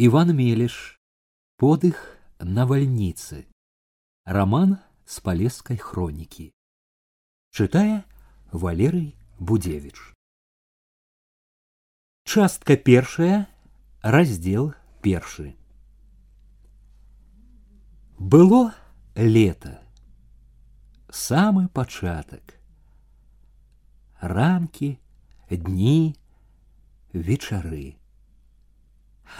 Иван Мелеш. Подых на вольнице. Роман с Полесской хроники. Читая Валерий Будевич. Частка першая, раздел першы. Было лето. Самы пачатак. Ранкі, дні, вечары.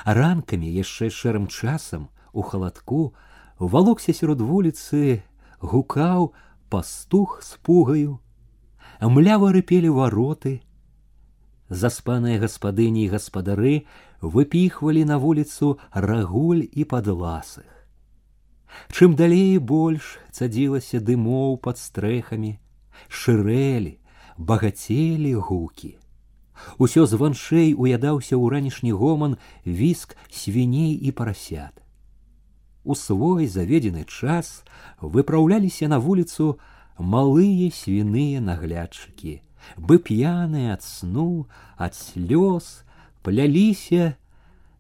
Ранкамі яшчэ шэрым часам у халадку валокся сярод вуліцы, гукаў пастух з пугаю, млява рыпелі вароты. Заспаныя гаспадыні і гаспадары выпіхвалі на вуліцу рагуль і падласых. Чым далей больш цадзілася дымоў пад стрэхамі, шырэлі, багацелі гукі. Усё званшэй уядаўся ў ранішні гоман віск свіней і парасят. У свой заведзены час выпраўляліся на вуліцу малыя свіныя наглядчыкі, бы п'яныя ад сну, ад слёз пляліся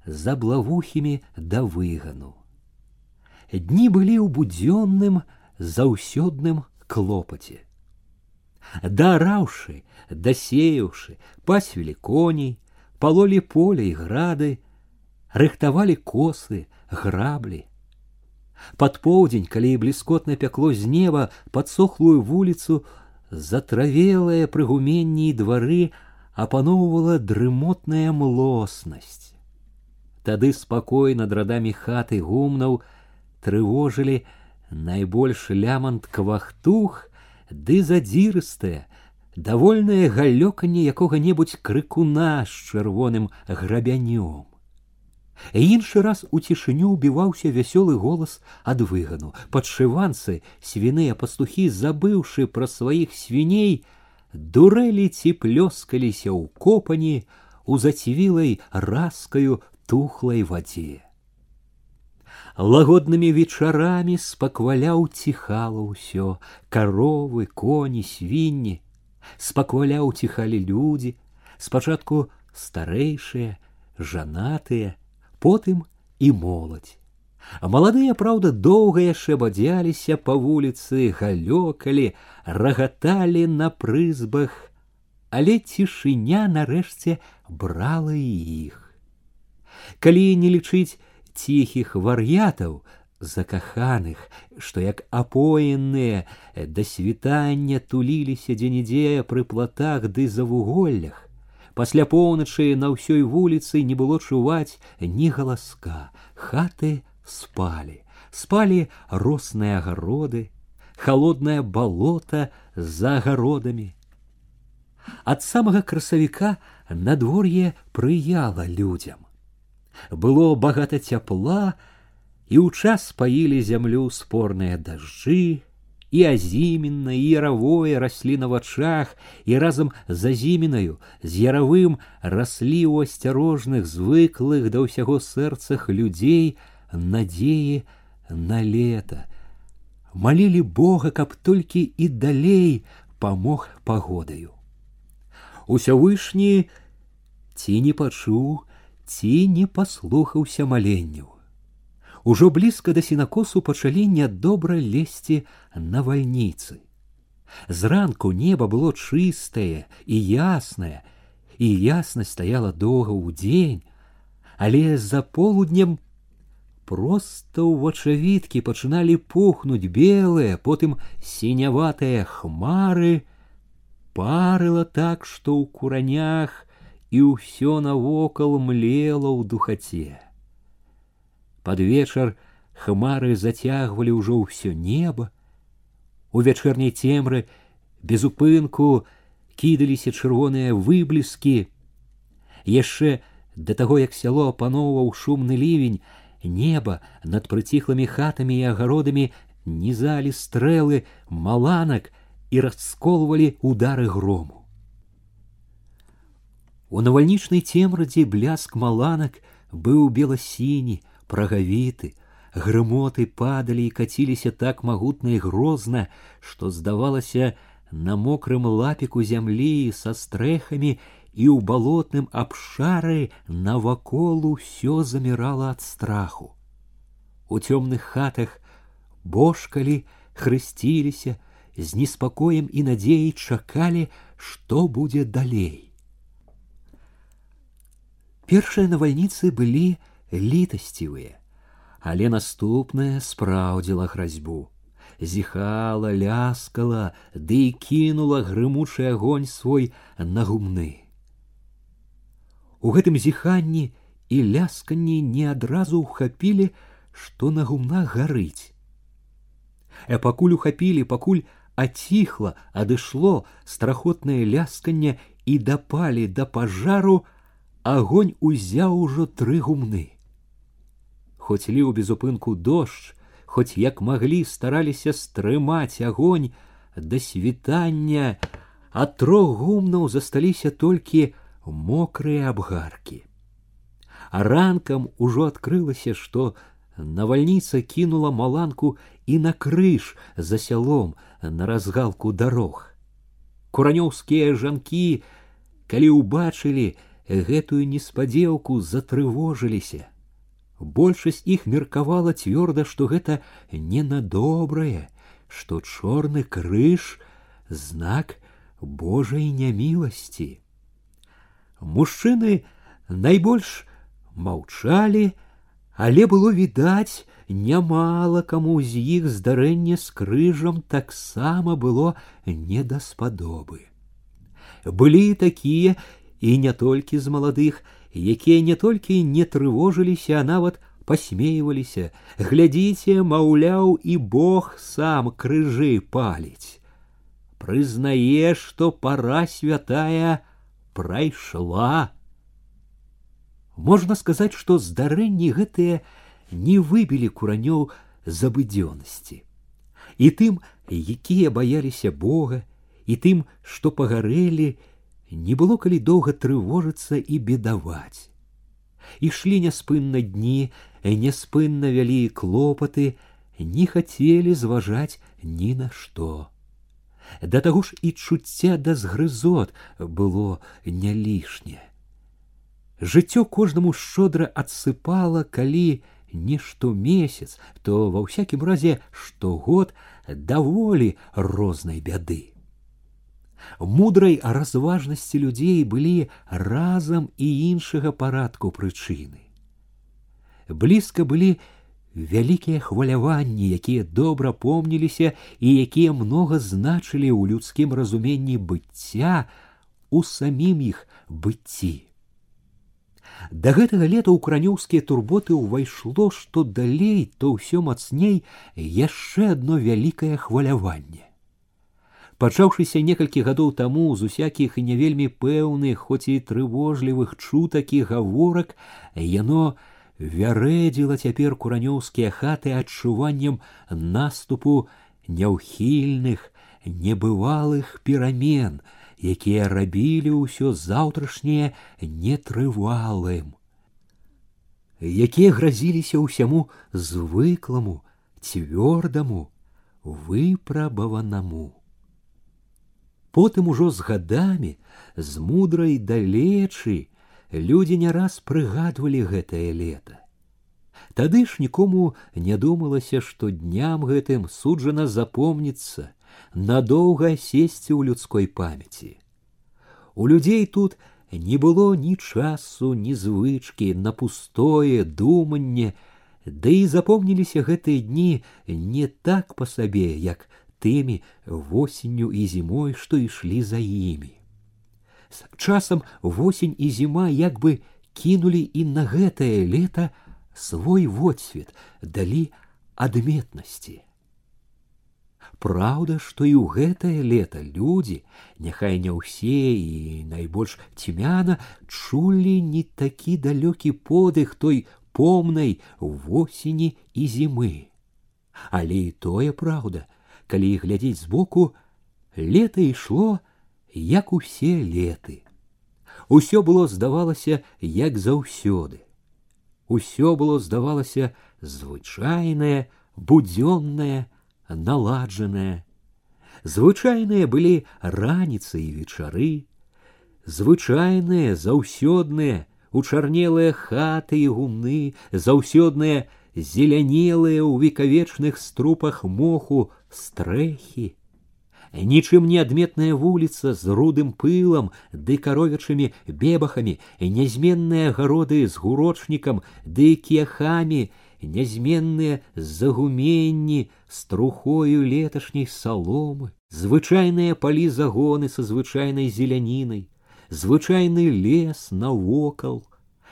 за блавухімі да выгану. Дні былі ў будзённым заўсёдным клопаце дараўшы, дасеяўшы, пасвілі коней, палолі поле і грады, рыхтавалі косы, граблі. Пад поўдзень, калі бліскотна пякло з неба падсохлую вуліцу, затравелае прыгуменні і двары апаноўвала дрымотная млоснасць. Тады спакой над радамі хаты гумнаў трывожылі найбольш лямант квахтух ды задзірыстае, давольнае галёканне якога-небудзь крыкуна з чырвоным грабянём. Іншы раз у цішыню ўбіваўся вясёлы голас ад выгану. Падшыванцы, свіныя пастухі, забыўшы пра сваіх свіней, дурэлі ці плёскаліся ў копані у зацівілай раскаю тухлай вадзе лагоднымі вечарамі спакваляў ціхала ўсё каровы коні свінні спакваляў ціхалі людзі спачатку старэйшыя жанатыя потым і моладзь а маладыя праўда доўга яшчэ бадзяліся па вуліцы галёкалі рагаталі на прызбах але цішыня нарэшце брала іх калі не лічыць ціхіх вар'ятаў закаханых, што як апоенныя да світання туліліся дзе-нідзе пры платах ды за вуголлях. Пасля поўначы на ўсёй вуліцы не было чуваць ні галаска, хаты спалі, спалі росныя агароды, холоднае балота за агародамі. Ад самага красавіка надвор'е прыяла людзям было багата цяпла, і ў час паілі зямлю спорныя дажджы, і азіменна і яравое раслі на вачах і разам з азіменаю з яравым раслі ў асцярожных звыклых да ўсяго сэрцах людзей надзеі на лета. Малілі бога каб толькі і далей памог пагодаю. Усявышні ці не пачуў ці не паслухаўся маленню. Ужо блізка да сінакосу пачалі нядобра лезці на вальніцы. Зранку неба было чыстае і яснае, і яснасць стаяла доўга ў дзень, але за полуднем просто ў вачавіткі пачыналі пухнуць белыя, потым сіняватыя хмары, парыла так, што ў куранях і ўсё навокал млела ў духаце. Пад вечар хмары зацягвалі ўжо ўсё неба. У вячэрняй цемры без упынку кідаліся чырвоныя выбліскі. Яшчэ да таго, як сяло апаноўваў шумны лівень, неба над прыціхлымі хатамі і агародамі нізалі стрэлы маланак і расколвалі удары грому. У навальнічнай цемрадзе бляск маланак быў беласіні, прагавіты, грымоты падалі і каціліся так магутна і грозна, што здавалася на мокрым лапіку зямлі са стрэхамі і ў балотным абшары навакол усё замірала ад страху. У цёмных хатах бошкалі, хрысціліся, з неспакоем і надзеяй чакалі, што будзе далей. Першыя навальніцы былі літасцівыя, але наступная спраўдзіла гразьбу зіхала, ляскала, ды і кінула грымучы агонь свой на гумны. У гэтым зіханні і лясканні не адразу ўхапілі, што на гумнах гарыць. А пакуль ухапілі, пакуль аціхла, адышло страхотнае лясканне і дапалі да пажару, агонь узяў ужо тры гумны. Хоць ліў без упынку дождж, хоць як маглі стараліся стрымаць агонь да світання, ад трох гумнаў засталіся толькі мокрыя абгаркі. А ранкам ужо адкрылася, што навальніца кінула маланку і на крыж за сялом на разгалку дарог. Куранёўскія жанкі, калі ўбачылі гэтую неспадзеўку, затрывожыліся большасць іх меркавала цвёрда, што гэта не на добрае, што чорны крыж знак Божай няміласці. Мужчыны найбольш маўчалі, але было відаць, нямала каму з іх здарэнне з крыжам таксама было недаспадобы. Былі такія і не толькі з маладых, якія не толькі не трывожыліся, а нават посмейваліся, глядзіце, маўляў, і Бог сам крыжы паліць. Прызнае, што пара святая прайшла. Можна сказаць, што здарэнні гэтыя не выбілі куранёў забыдзёнасці. І тым, якія баяліся Бога, і тым, што пагарэлі, не было калі доўга трывожыцца і бедаваць. Ішлі няспынна дні, няспынна вялі клопаты, не хацелі зважаць ні на што. Да таго ж і чуцця да згрызот было не лішне. Жыццё кожнаму шчодра адсыпала, калі не штомесяц, то ва ўсякім разе штогод даволі рознай бяды Мудрай разважнасці людзей былі разам і іншага парадку прычыны. Блізка былі вялікія хваляванні, якія добра помніліся і якія многа значылі ў людскім разуменні быцця у самім іх быцці. Да гэтага лета ў кранёўскія турботы ўвайшло, што далей то ўсё мацней яшчэ адно вялікае хваляванне пачаўшыся некалькі гадоў таму з усякіх і не вельмі пэўных хоць і трывожлівых чутак і гаворак яно вярэдзіла цяпер куранёўскія хаты адчуваннем наступу няўхільных небывалых перамен якія рабілі ўсё заўтрашняе нетрывалым якія гразіліся ўсяму звыкламу цвёрдаму выпрабаванаму Потым ужо з гадамі, з мудрай далечы людзі не раз прыгадвалі гэтае лета. Тады ж нікому не думалася, што дням гэтым суджана запомніцца, надоўга сесці ў людской памяці. У людзей тут не было ні часу, ні звычкі на пустое думанне, да і запомніліся гэтыя дні не так па сабе, як тымі восенню і зімой, што ішлі за імі. З часам восень і зіма як бы кінулі і на гэтае лета свой водсвет, далі адметнасці. Праўда, што і ў гэтае лета людзі, няхай не ўсе і найбольш цьмяна чулі не такі далёкі подых той помнай восені і зімы. Але і тое праўда, калі глядзець збоку, лета ішло, як усе леты. Усё было здавалася, як заўсёды. Усё было здавалася звычайнае, будзённае, наладжанае. Звычайныя былі раніцы і вечары, звычайныя заўсёдныя учарнелыя хаты і гумны заўсёдныя зелянелыя ў векавечных струпах моху стрэхі. Нічым не адметная вуліца з рудым пылам ды каровячымі бебахамі нязменныя гароды з гурочнікам ды кіяхамі нязменныя загуменні з трухою леташняй саломы звычайныя палі загоны са звычайнай зелянінай звычайны лес навокал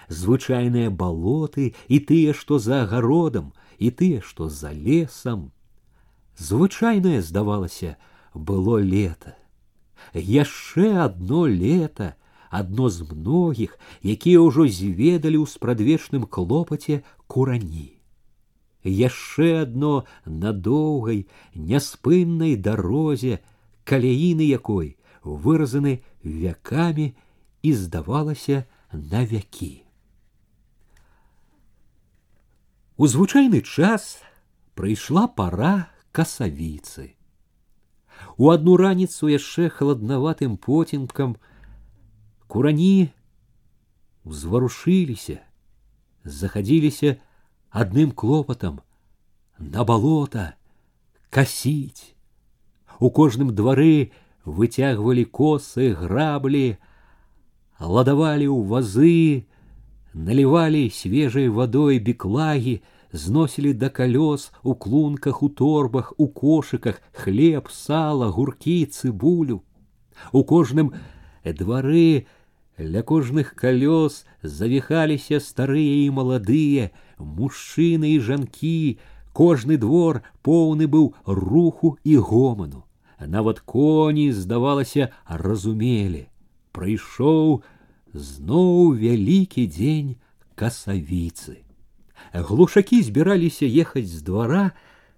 звычайныя балоты і тыя што за агародам і тыя што за лесам звычайнае здавалася было лето яшчэ одно лето одно з многіх якія ўжо зведалі ў спрадвечным клопаце курані яшчэ одно на доўгай няспыннай дарозе каляіны якой выразаны вякамі і здавалася на вякі у звычайны час прыйшла пара касавіцы у одну раніцу яшчэ халаднаватым поцемкам курані узварушыліся, захадзіліся адным клопатам на балота касіць. У кожным двары выцягвалі косы, граблі, ладавалі ў вазы, наливалі свежай вадой беклагі, зносілі да калёс у клунках у торбах у кошыках хлеб сала гуркі цыбулю у кожным двары ля кожных калёс завіхаліся старыя і маладыя мужчыны і жанкі кожны двор поўны быў руху і гоману нават коні здавалася разумелі прыйшоў зноў вялікі дзень касавіцы глушакі збіраліся ехаць з двара,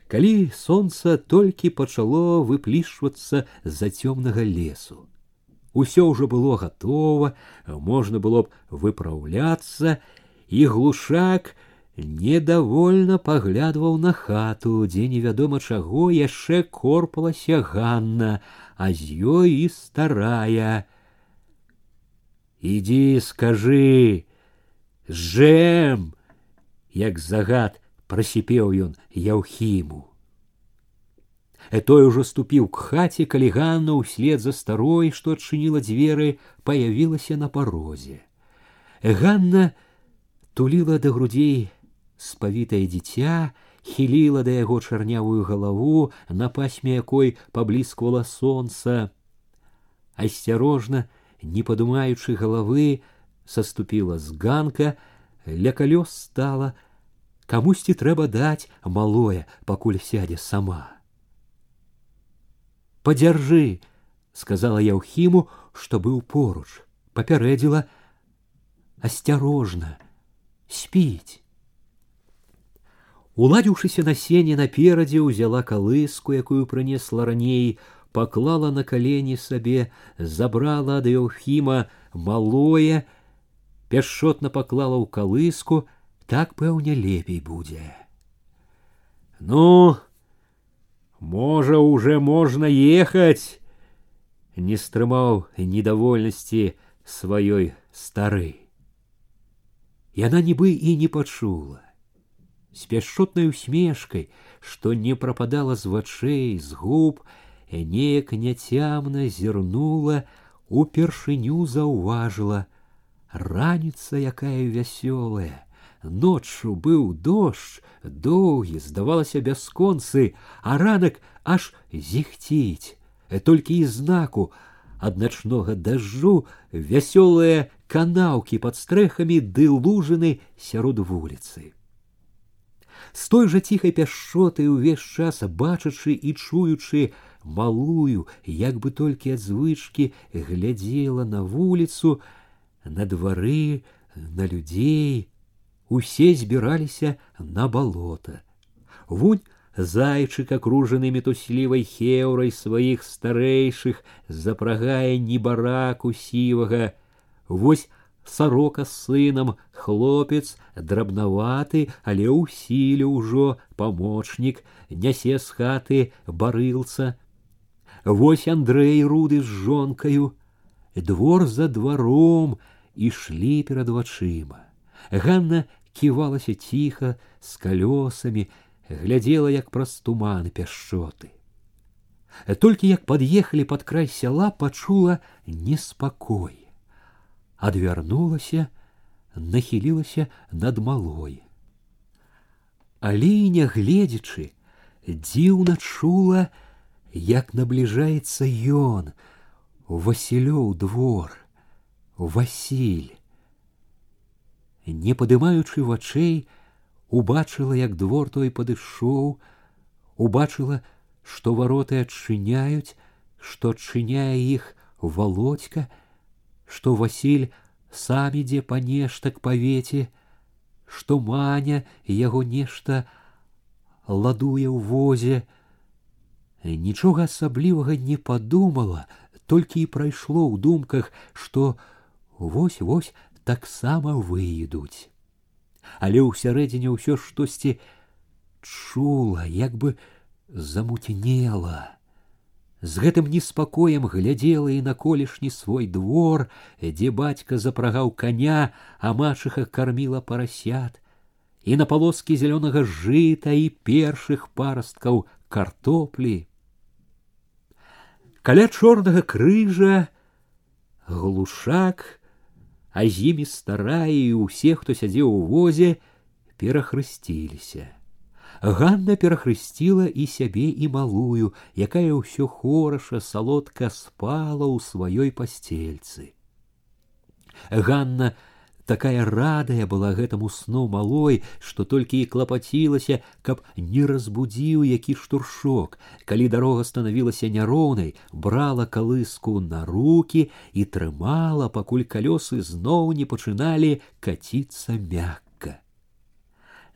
калі сонца толькі пачало выплішвацца з-за цёмнага лесу. Усё ўжо было гатова, можна было б выпраўляцца, і глушак недовольна паглядваў на хату, дзе невядома чаго яшчэ корпалася Ганна, а з ёй і старая. Ідзі, скажы, жэм, як загад прасіпеў ён яўхіму. Э той ужо ступіў к хаце, калі Ганна ўслед за старой, што адчыніла дзверы, паявілася на парозе. Ганна туліла да грудзей спавітае дзіця, хіліла да яго чарнявую галаву, на пасме якой паблісквала сонца. Асцярожна, не падумаючы галавы, саступіла з ганка, ля калёс стала, камусьці трэба даць малое, пакуль сядзе сама. Падзяржы, сказала Яўхіму, што быў поруч, папярэдзіла асцярожна, спіць. Уладзіўшыся на сене наперадзе ўзяла калыску, якую прынесла раней, паклала на калені сабе, забрала ад Яўхіма малое, пяшчотна паклала ў калыску, так пэўне лепей будзе ну можа уже можна ехаць не стрымаў недовольнасці сваёй стары яна нібы і не пачула з пяшчотнай усмешкай што не прападала з вачэй з губ неяк няцямна зірнула упершыню заўважыла раніца якая вясёлая ноччу быў дождж доўгі здавалася бясконцы а ранак аж зіхціць толькі і знаку ад начнога дажджу вясёлыя канаўкі под стрэхамі ды лужыны сярод вуліцы з той жа ціхай пяшчоты ўвесь час бачачы і чуючы малую як бы толькі ад звычкі глядзела на вуліцу на двары на людзей усе збіраліся на балота. Вунь зайчык, акружаны метуслівай хеўрай сваіх старэйшых, запрагае небараку сівага. Вось сарока з сынам, хлопец, драбнаваты, але ў сіле ўжо памочнік, нясе з хаты барылца. Вось Андрэй руды з жонкаю, двор за дваром ішлі перад вачыма. Ганна ківалася ціха з калёсамі, глядзела як праз туман пяшчоты. Толькі як пад'ехалі пад край сяла пачула неспакой. Адвярнулася, нахілілася над малой. Але нягледзячы, дзіўна чула, як набліжаецца ён, Васілёў двор, Васіль. Не падымаючы вачэй, убачыла, як двор той падышоў, убачыла, што вароты адчыняюць, што адчыняе іх володька, што Васіль сам ідзе па нешта к павеце, што маня яго нешта ладуе ў возе, нічога асаблівага не падумала, толькі і прайшло ў думках, што вось вось таксама выйдуць. Але ўсярэдзіне ўсё штосьці чула, як бы замутнела. З гэтым неспакоем глядзела і на колішні свой двор, дзе бацька запрагаў коня, а мачыха карміла парасят, і на палоскі зялёнага жыта і першых парасткаў картоплі. Каля чорнага крыжа глушак, а з імі старая і ўсе, хто сядзеў у возе, перахрысціліся. Ганна перахрысціла і сябе і малую, якая ўсё хораша салодка спала ў сваёй пасцельцы. Ганна такая радая была гэтаму сну малой, што толькі і клапацілася, каб не разбудзіў які штуршок. Калі дарога станавілася няроўнай, брала калыску на руки і трымала, пакуль калёсы зноў не пачыналі каціцца мякка.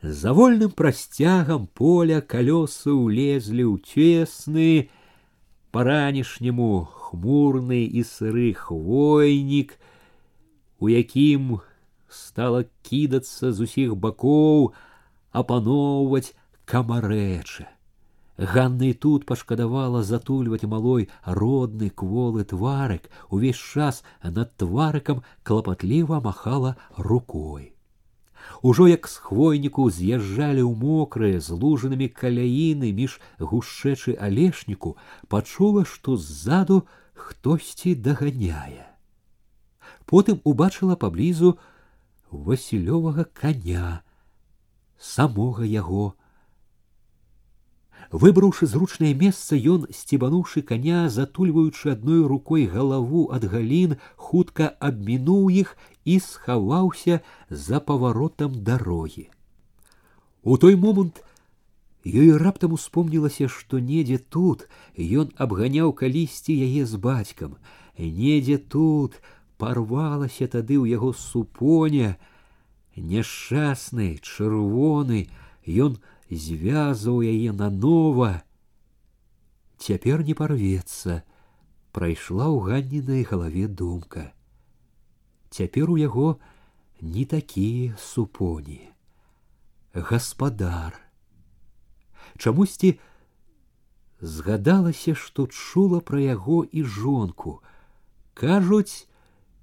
За вольным прасцягам поля калёсы ўлезлі ў цесны, па-ранішняму хмурны і сыры хвойнік, у якім стала кідацца з усіх бакоў, апаноўваць камарэча. Ганна і тут пашкадавала затульваць малой родны кволы тварык, увесь час над тварыкам клапатліва махала рукой. Ужо як з хвойніку з'язджалі ў мокрыя з лужанымі каляіны між гушчэчы алешніку, пачула, што ззаду хтосьці даганяе. Потым убачыла паблізу васілёвага коня, самога яго. Выбраўшы зручнае месца, ён, сцебануўшы коня, затульваючы адной рукой галаву ад галін, хутка абмінуў іх і схаваўся за паваротам дарогі. У той момант ёй раптам успомнілася, што недзе тут ён абганяў калісьці яе з бацькам, недзе тут, парвалася тады ў яго супоня, няшчасны, чырвоны, ён звязаў яе нанова. Цяпер не парвецца, прайшла ў ганнінай галаве думка. Цяпер у яго не такія супоні. Гаспадар. Чамусьці згадалася, што чула пра яго і жонку. Кажуць,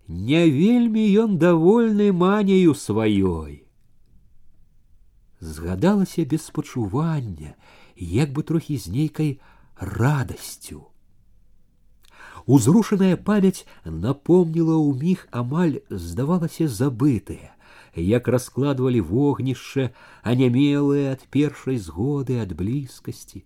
не вельмі ён давольны маняю сваёй. Згадалася без пачування, як бы трохі з нейкай радасцю. Узрушаная памяць напомніла ў міг амаль здавалася забытае, як раскладвалі вогнішча, анямелыя ад першай згоды ад блізкасці.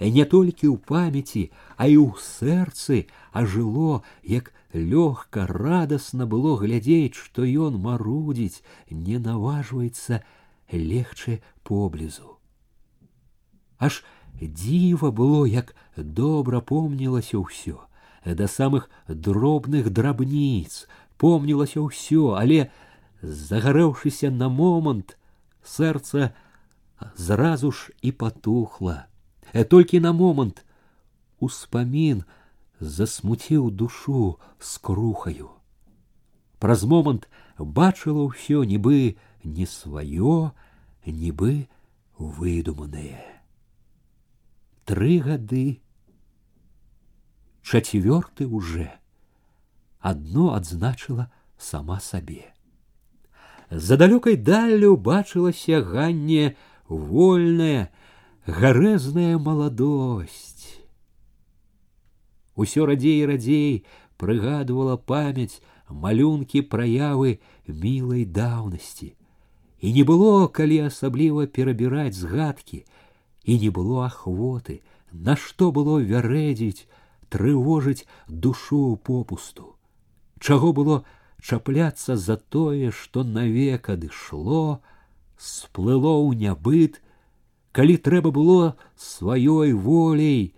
Не толькі ў памяці, а і ў сэрцы ажыло, як лёгка радасна было глядзець што ён марудзіць не наважваецца легчы поблізу аж дзіва было як добра помнілася ўсё да самых дробных драбніц помнілася ўсё але загарэўшыся на момант сэрца зразу ж і патухла толькі на момант успамін засмуціў душу скрухаю. Праз момант бачыла ўсё нібы не сваё, нібы выдуманае. Тры гады чацвёрты уже, адно адзначыла сама сабе. За далёкай даллю бачылася ганне вольная, гарэзная маладосць. Усё радзей і радзей прыгадывала памяць малюнкі праявы мілай даўнасці. І не было, калі асабліва перабіраць згадкі, і не было ахвоты, нашто было вярэдзіць, трывожыць душу попусту. Чаго было чапляцца за тое, што навек адышло, сплыло ў нябыт, калі трэба было сваёй волей,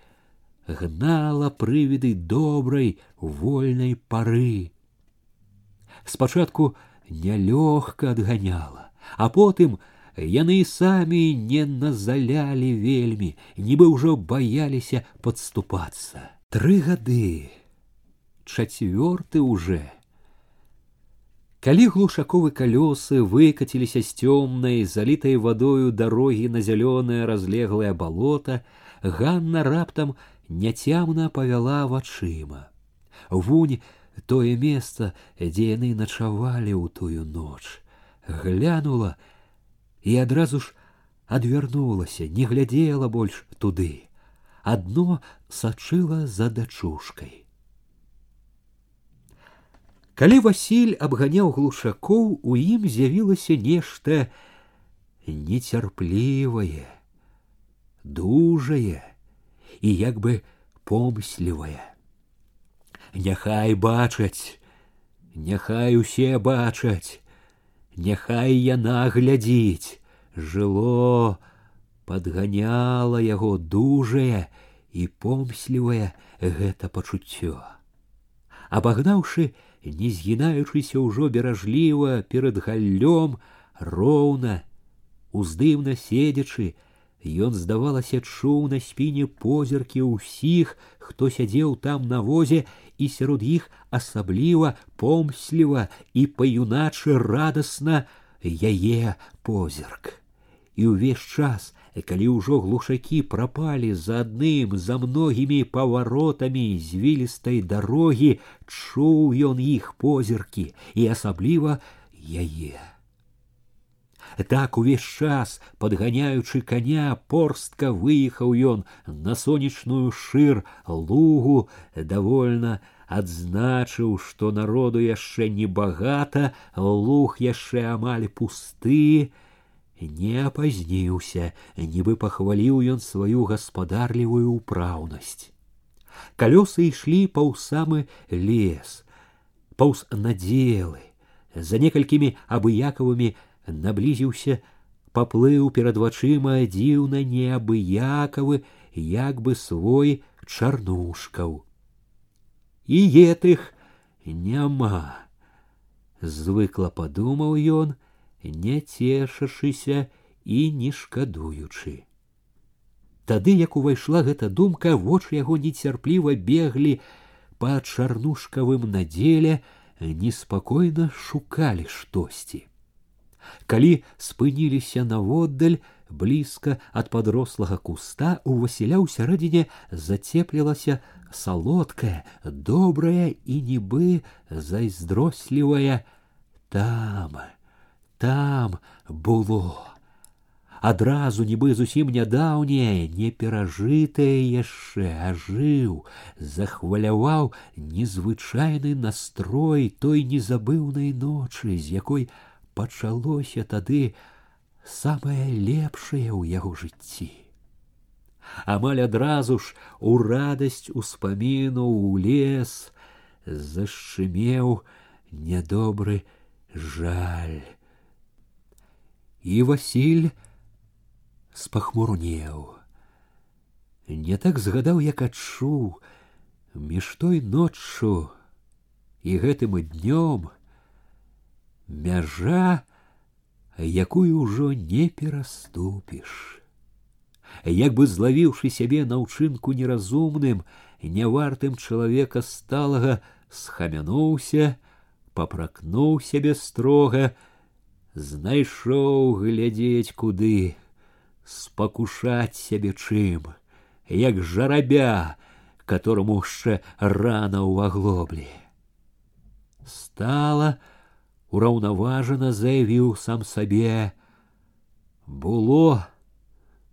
гнала прывіды добрай вольнай пары. Спачатку нялёгка адганяла, а потым яны самі не назалялі вельмі, нібы ўжо баяліся падступацца. Тры гады, чацвёрты уже. Калі глушаковы калёсы выкаціліся з цёмнай, залітай вадою дарогі на зялёнае разлеглае балота, Ганна раптам няцямна павяла вачыма. Вунь тое месца, дзе яны начавалі ў тую ноч, глянула і адразу ж адвярнулася, не глядзела больш туды. Адно сачыла за дачушкай. Калі Васіль абганяў глушакоў, у ім з'явілася нешта нецярплівае, дужае і як бы помслівае. Няхай бачаць, няхай усе бачаць, няхай яна глядзіць, жыло, падганяла яго дужае і помслівае гэта пачуццё. Абагнаўшы, не згінаючыся ўжо беражліва перад галлём, роўна, уздымна седзячы, Ён, здавалася, чуў на спіне позіркі ўсіх, хто сядзеў там на возе, і сярод іх асабліва помсліва і па-юначы радасна яе позірк. І ўвесь час, калі ўжо глушакі прапалі за адным за многімі паваротамі звілістай дарогі, чуў ён іх позіркі і асабліва яе так увесь час подганяючы коня порстка выехаў ён на сонечную шыр лугу довольно адзначыў што народу яшчэ небагата луг яшчэ амаль пусты не апазніўся нібы пахваліў ён сваю гаспадарлівую ўпраўнасць калёсы ішлі паўз самы лес паўз надзелы за некалькімі абыякавымі Наблізіўся, паплыў перад вачыма дзіўна неабыякавы, як бы свой чарнушкаў. І етых няма. Звыкла падумаў ён, не цешашыся і не шкадуючы. Тады, як увайшла гэта думка, вочы яго нецярпліва беглі па чарнушкавым надзеле, неспакойна шукалі штосьці. Калі спыніліся наводдаль, блізка ад падрослага куста у Васіля ў сярэдзіне зацеплілася салодкая, добрая і нібы зайздрослівая там, там было. Адразу нібы зусім нядаўняе, не перажытае яшчэ ажыў, захваляваў незвычайны настрой той незабыўнай ночы, з якой пачалося тады самае лепшае ў яго жыцці. Амаль адразу ж у радасць успаміну ў лес зашчымеў нядобры жаль. І Васіль спахмурнеў. Не так згадаў, як адчуў, між той ноччу і гэтым днём мяжа, якую ўжо не пераступіш. Як бы злавіўшы сябе на ўчынку неразумным, нявартым чалавека сталага схамянуўся, папракнуў сябе строга, знайшоў глядзець куды, спакушаць сябе чым, як жарабя, которому яшчэ рана ў аглоблі. стала, ураўнаважана заявіў сам сабе: Было,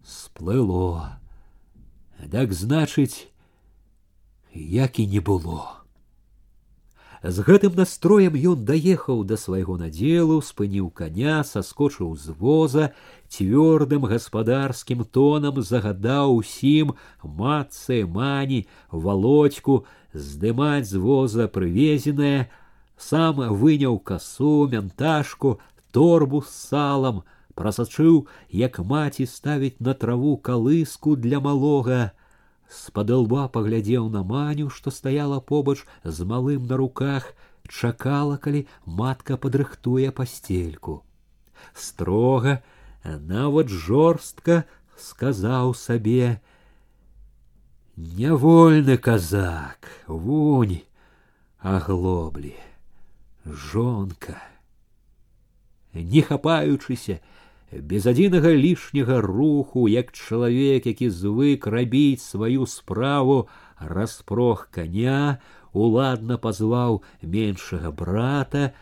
сплыло. Так значыць, як і не было. З гэтым настроем ён даехаў да свайго надзелу, спыніў коня, саскочыў з воза, цвёрдым гаспадарскім тонам загадаў усім матцы, мані, володьку здымаць з воза прывезенае, сам выняў касу, мянташку, торбу з салам, прасачыў, як маці ставіць на траву калыску для малога, спадалба паглядзеў на маню, што стаяла побач з малым на руках, чакала, калі матка падрыхтуе пастельку. Строга, нават жорстка сказаў сабе: « Нявольны казак, вунь, аглоблі, жонка. Не хапаючыся, без адзінага лішняга руху, як чалавек, які звык рабіць сваю справу, распрох коня, уладна пазваў меншага брата,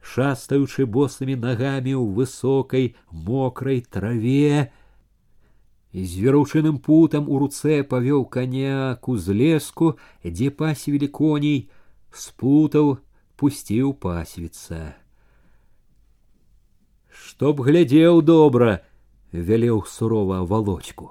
шастаючы босымі нагамі ў высокай мокрай траве, і звераўчыным путам у руцэ павёў коня к узлеску, дзе пасвілі коней, спутаў, пусціў пасвіца чтоб глядзеў добра вялеў сурова волочку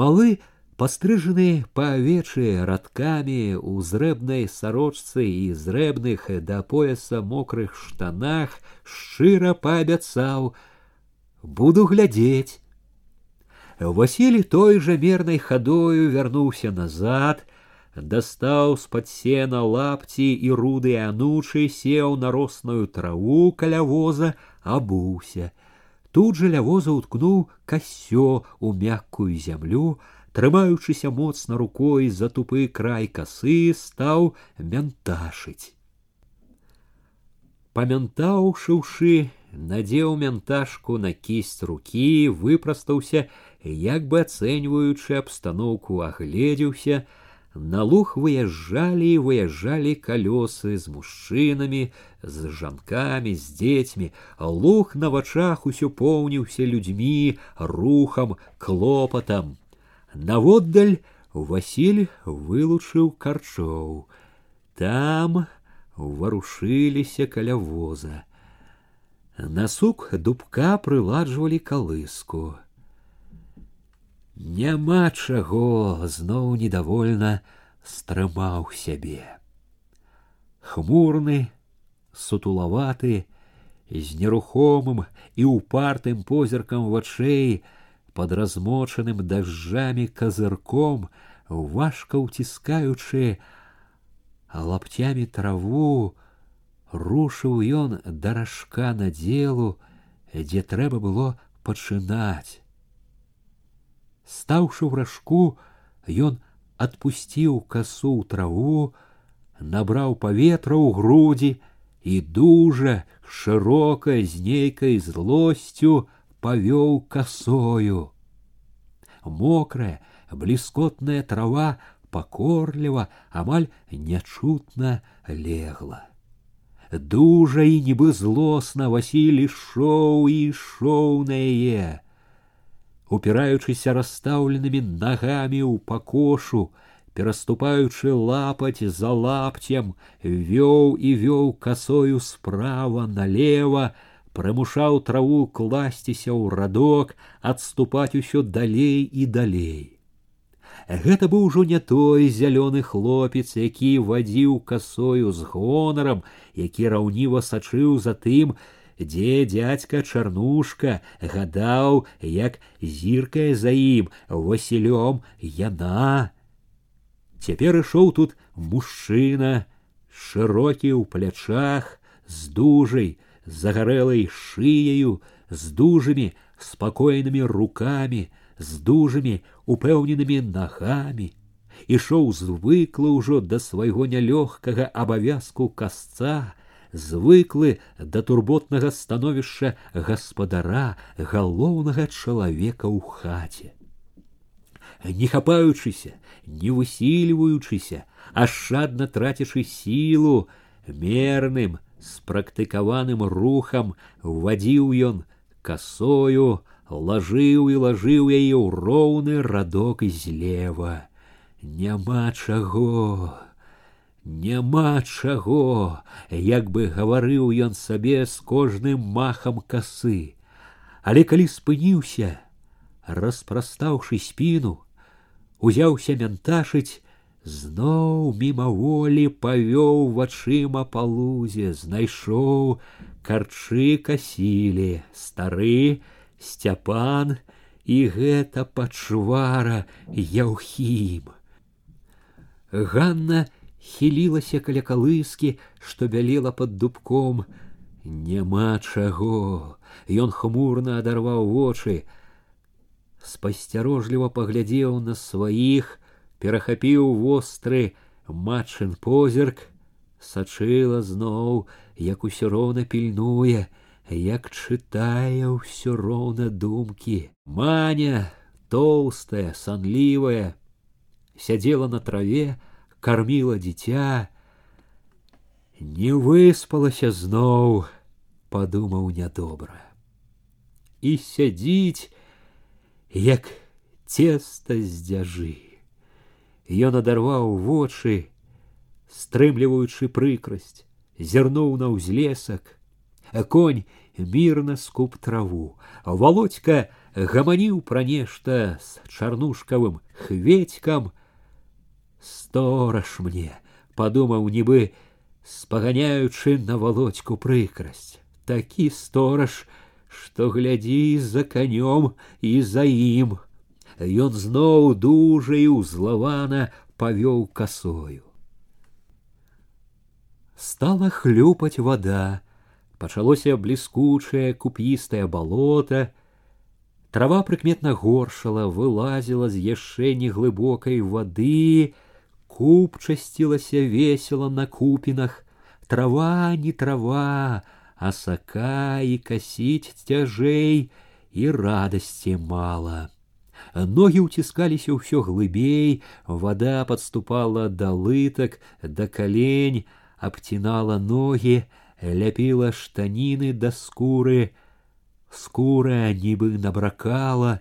малы пастрыжаны паавечыя радкамі у зрэбнай сарочцы і зрэбных да пояса мокрых штанах шчыра паабяцаў буду глядзець Васілі той жа мернай хадою вярнуўся назад, дастаў з-пад сена лапці і руды анучы сеў на росную траву каля воза, абуўся. Тут жа ля воза уткнуў касё у мяккую зямлю, трымаючыся моцна рукой за тупы край касы, стаў мянташыць. Памянтаўшыўшы, надзеў мянташку на кість рукі, выпрастаўся, як бы ацэньваючы абстаноўку, агледзеўся, на луг выязджалі і выязджалі калёсы з мужчынамі, з жанкамі, з дзецьмі, луг на вачах усё поўніўся людзьмі, рухам, клопатам. Наводдаль Васіль вылучыў карчоў. Там варушыліся каля воза. На сук дубка прыладжвалі калыску. Няма чаго зноў недовольна стрымаў сябе. Хмурны, сутулаваты, з нерухомым і упартым позіркам вачэй, под размочаным дажджамі казырком, важка ўціскаючы лапцямі траву, рушыў ён да ражка на делу, дзе трэба было пачынаць. Стаўшы ў ражку, ён адпусціў касу ў траву, набраў паветра ў грудзі і дужа, шырока з нейкай злосцю павёў касою. Мокрая, бліскотная трава пакорліва, амаль нячутна легла. Дужа і нібы злосна Васілі шоў і ішоў на яе Упираючыся расстаўленымі нагамі ў пакошу, пераступаючы лапаць за лапцем, вёў і вёў касою справа налево, прымушаў траву класціся ў радок, адступаць усё далей і далей. Гэта быў ужо не той зялёны хлопец, які вадзіў касою з гонарам, які раўніва сачыў за тым, дзе дядзька чарнушка гадаў, як зіркае за ім васілём яна. Цяпер ішоў тут мужчына, шырокі ў плячах, з дужай, загарэлай шыяю, з дужымі спакойнымі рукамі, з дужымі упэўненымі нагамі. Ішоў звыклы ўжо да свайго нялёгкага абавязку касца, звыклы да турботнага становішча гаспадара галоўнага чалавека ў хаце. Не хапаючыся, не высільваючыся, ашчадна трацячы сілу, мерным спрактыкаваным рухам ввадзіў ён косою, лажыў і лажыў яе ў роўны радок злева. Няма чаго, няма чаго, як бы гаварыў ён сабе з кожным махам касы. Але калі спыніўся, распрастаўшы спіну, узяўся мянташыць, зноў мімаволі павёў вачыма па лузе, знайшоў карчы касілі, стары, сцяпан і гэта пачвара яўхім. Ганна хілілася каля калыскі, што бялела под дубком. Няма чаго. Ён хмурна адарваў вочы, спасцярожліва паглядзеў на сваіх, перахапіў востры матчын позірк, сачыла зноў, як усё роўна пільнуе, як чытае ўсё роўна думкі. Маня, тоўстая, санлівая, сядзела на траве, корміла дзіця, не выспалася зноў, падумаў нядобра. І сядзіць, як цеста з дзяжы. Ён адарваў вочы, стрымліваючы прыкрасць, зірнуў на ўзлесак, а конь мірна скуп траву, а володька гаманіў пра нешта з чарнушкавым хведькам. Стораж мне, падумаў нібы, спаганяючы на володьку прыкрасць, такі стораж, што глядзі за канём і за ім. Ён зноў дужа і ўзлавана павёў касою. Стала хлюпаць вода, пачалося бліскучае куп'істае балота, трава прыкметна горшала, вылазіла з яшчэ неглыбокай вады, купчасцілася весела на купінах, трава не трава, а сака і касіць цяжэй і радасці мала. Ногі ўціскаліся ўсё глыбей, вода подступала да лытак, да калень, абцінала ногі, ляпіла штаніны да скуры. Скура нібы набракала,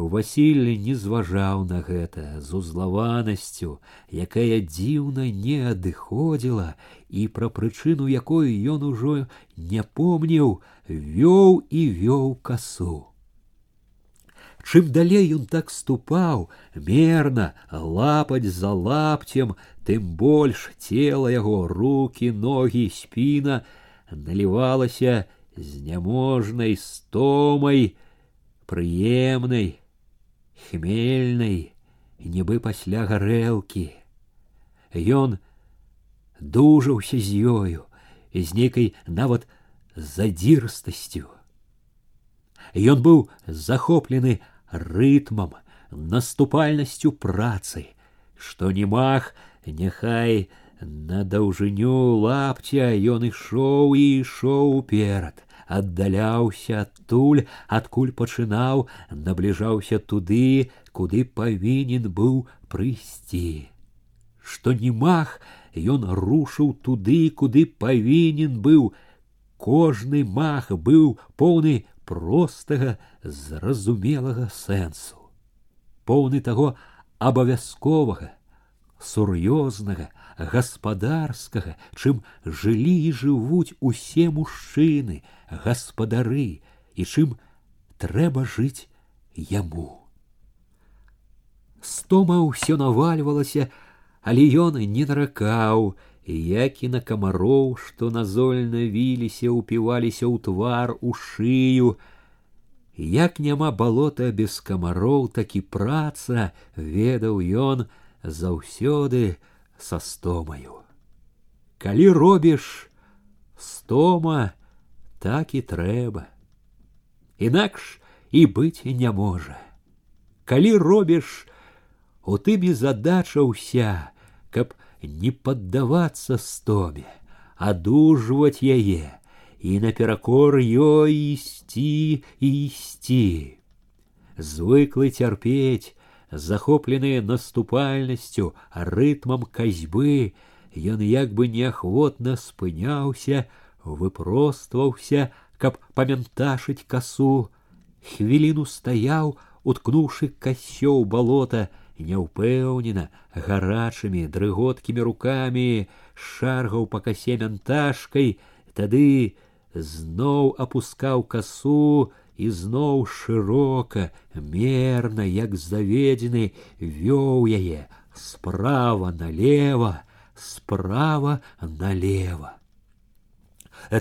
Васіль не зважаў на гэта з узлаванасцю, якая дзіўна не адыходзіла і пра прычыну якой ён ужо не помніў, вёў і вёў касу. Чым далей ён так ступаў, мерна, лапаць за лапцем, тым больш цела яго, руки, ногі, спіна налівалася з няможнай стомай, прыемнай, хмельнай, нібы пасля гарэлкі. Ён дужаўся з ёю, з нейкай нават задзірстасцю. Ён быў захоплены рытмам, наступальнасцю працы, што не мах, няхай на даўжыню лапця ён ішоў і ішоў уперад, аддаляўся адтуль, адкуль пачынаў, набліжаўся туды, куды павінен быў прыйсці. Што не мах, ён рушыў туды, куды павінен быў. Кожны мах быў поўны простага зразумелага сэнсу, поўны таго абавязковага, сур'ёзнага, гаспадарскага, чым жылі і жывуць усе мужчыны, гаспадары і чым трэба жыць яму. Стома ўсё навальвалася, але ён не наракаў, як і на камароў, што назольна віліся, упіваліся ў твар у шыю. Як няма балота без камароў, так і праца, ведаў ён заўсёды са стомаю. Калі робіш стома, так і трэба. Інакш і быць не можа. Калі робіш, у тым і задача ўся, каб не паддавацца стоме, адужваць яе і наперакор ёй ісці і ісці. Звыклы цярпець, захопленыя наступальнасцю, рытмам касьбы, ён як бы неахвотна спыняўся, выпростваўся, каб памянташыць касу. Хвіліну стаяў, уткнуўшы касё ў балота, няўпэўнена, гарачымі, дрыготкімі рукамі, шаргаў па касе мянташкай, тады зноў апускаў касу і зноў шырока, мерна, як заведзены, вёў яе справа налево, справа налево.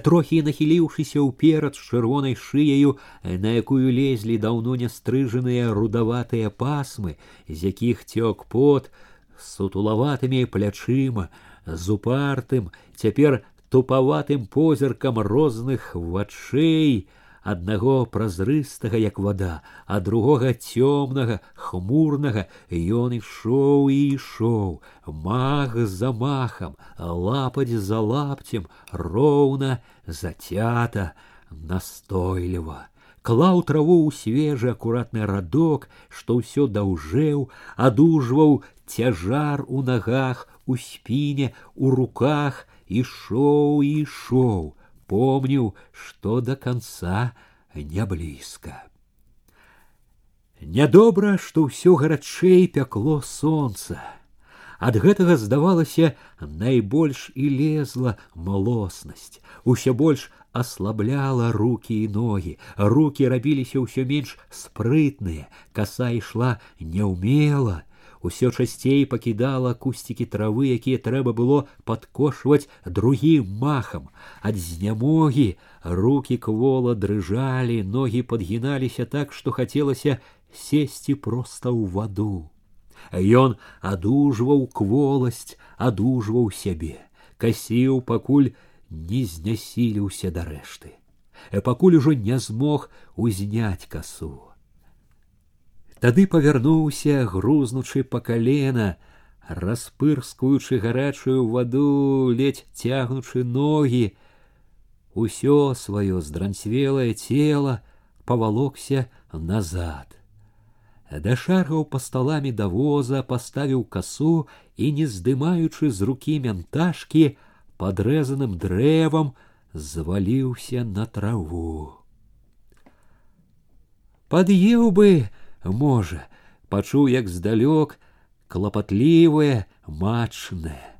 Трохі нахіліўшыся ўперад з чырвонай шыяю, на якую лезлі даўно нястрыжаныя рудаватыя пасмы, з якіх цёк пот, сутулаватымі плячыма, з упартым, цяпер тупаватым позіркам розных вачэй, аднаго празрыстага як вода, а другога цёмнага хмурнага ён ішоў і ішоў мах за махам лапаць за лапцем роўна зацята настойліва клаў траву ў свежы акуратны радок што ўсё даўжэў адужваў цяжар у нагах у спіне у руках ішоў і ішоў помнил, што да конца не блізка. Нядобра, што ўсё гарачэй пякло сонца. Ад гэтага здавалася найбольш і лезла малоснасць, усё больш аслабляла руки і ногі, руки рабіліся ўсё менш спрытныя, каса ішла няўмела, усё часцей пакідала кусцікі травы, якія трэба было падкошваць другім махам. Ад знямогі руки квола дрыжалі, ногі падгіналіся так, што хацелася сесці проста ў ваду. Ён адужваў кволасць, адужваў сябе, касіў, пакуль не знясіліўся да рэшты. Пакуль ужо не змог узняць касу. Тады павярнуўся, грузнучы па калена, распырскуючы гарачую ваду, ледзь цягнучы ногі, усё сваё здранцвелае цела павалокся назад. Дашаргаў па сталамі да воза, паставіў касу і, не здымаючы з рукі мянташкі, падрэзаным дрэвам зваліўся на траву. Пад'еў бы, можа, пачуў, як здалёк клапатлівае, мачнае.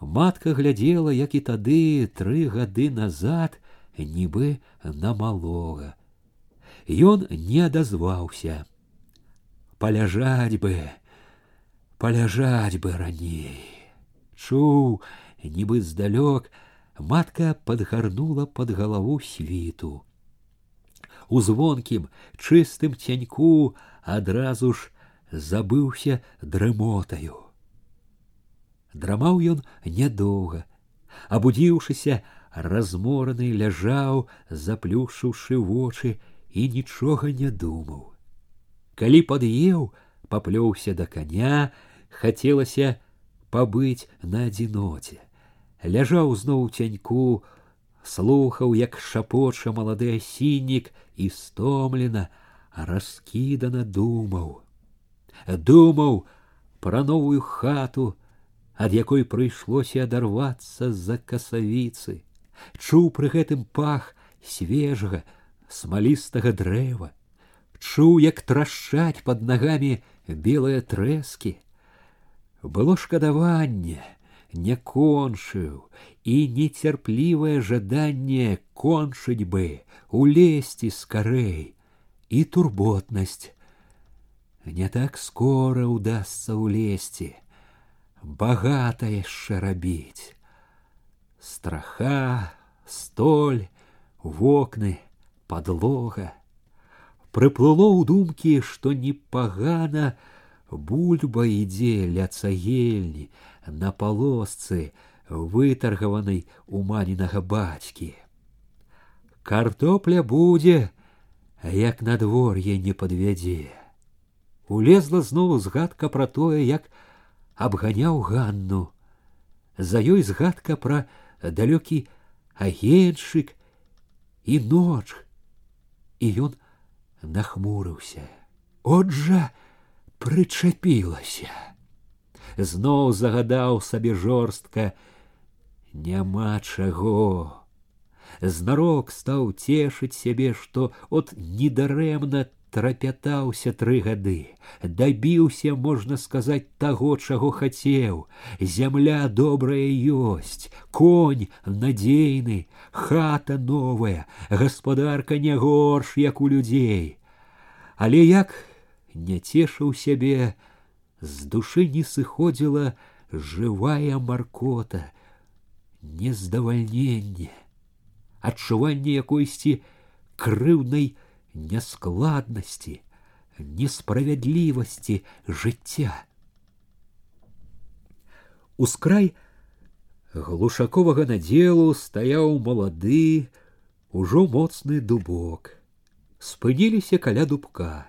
Матка глядзела, як і тады тры гады назад, нібы на малога. Ён не адазваўся. Паляжаць бы, паляжаць бы раней. Чуў, нібы здалёк, матка падгарнула пад галаву світу. У звонкім, чыстым цяньку адразу ж забыўся дрымотаю. Драмаў ён нядоўга, абудзіўшыся, размораны ляжаў, заплюшыўшы вочы і нічога не думаў. Калі пад'еў, паплёўся да каня, хацелася пабыць на адзіноце. Ляжаў зноў цяньку, слухаў, як шапоча малады асіннік і стомлена, раскідана думаў. Думаў пра новую хату, ад якой прыйшлося адарвацца з-за касавіцы, чуў пры гэтым пах свежага, смалістага дрэва, чуў, як трашчаць под нагамі белыя трэскі. Было шкадаванне, не кончыў і нецярплівае жаданне кончыць бы, улезці скарэй, и турботность. Не так скоро удастся улезти, богато яшчэ рабіць. Страха, столь, вокны, подлога. Прыплыло ў думкі, што непагана бульба ідзе ля цагельні на палосцы, вытаргаванай у манінага бацькі. Картопля будзе, як надвор'е не падвядзе. Улезла зноў згадка пра тое, як абганяў ганну. За ёй згадка пра далёкі агеншык і ноч, і ён нахмурыўся. От жа прычапілася. Зноў загадаў сабе жорстка няма чаго. Знарок стаў цешыць сябе, што от недарэмна трапятаўся тры гады, дабіўся, можна сказаць, таго, чаго хацеў. Зямля добрая ёсць, конь надзейны, хата новая, гаспадарка не горш, як у людзей. Але як не цешыў сябе, з душы не сыходзіла жывая маркота, нездавальненне, адчуванне якойсьці крыўнай нескладности, несправядлівасці жыцця. Ускрай глушаковага надзелу стаяў малады, ужо моцны дубок. Спыніліся каля дубка.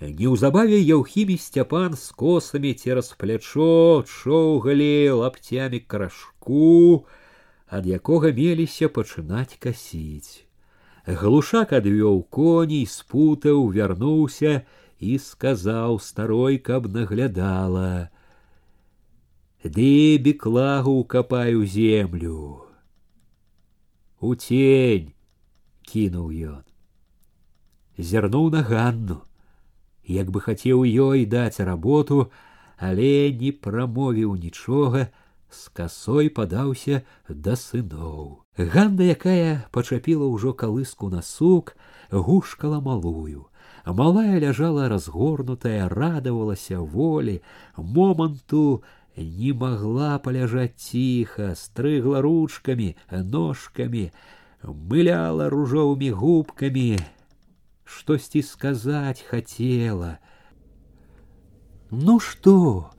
Неўзабаве Яўхімі сцяпан з косамі цераз плячо чоўгалі лапцямі крашку, ад якога меліся пачынаць касіць. Глушак адвёў коней, спутаў, вярнуўся і сказаў старой, каб наглядала. Ды беклагу капаю землю. У тень кінуў ён. Зірнуў на ганну, як бы хацеў ёй даць работу, але не прамовіў нічога, з касой падаўся да сыноў. Ганна, якая пачапіла ўжо калыску на сук, гушкала малую. А малая ляжала разгорнутая, радавалася волі, моманту не магла паляжаць ціха, стрыгла ручкамі, ножкамі, мыляла ружовымі губкамі, штосьці сказаць хацела. Ну што,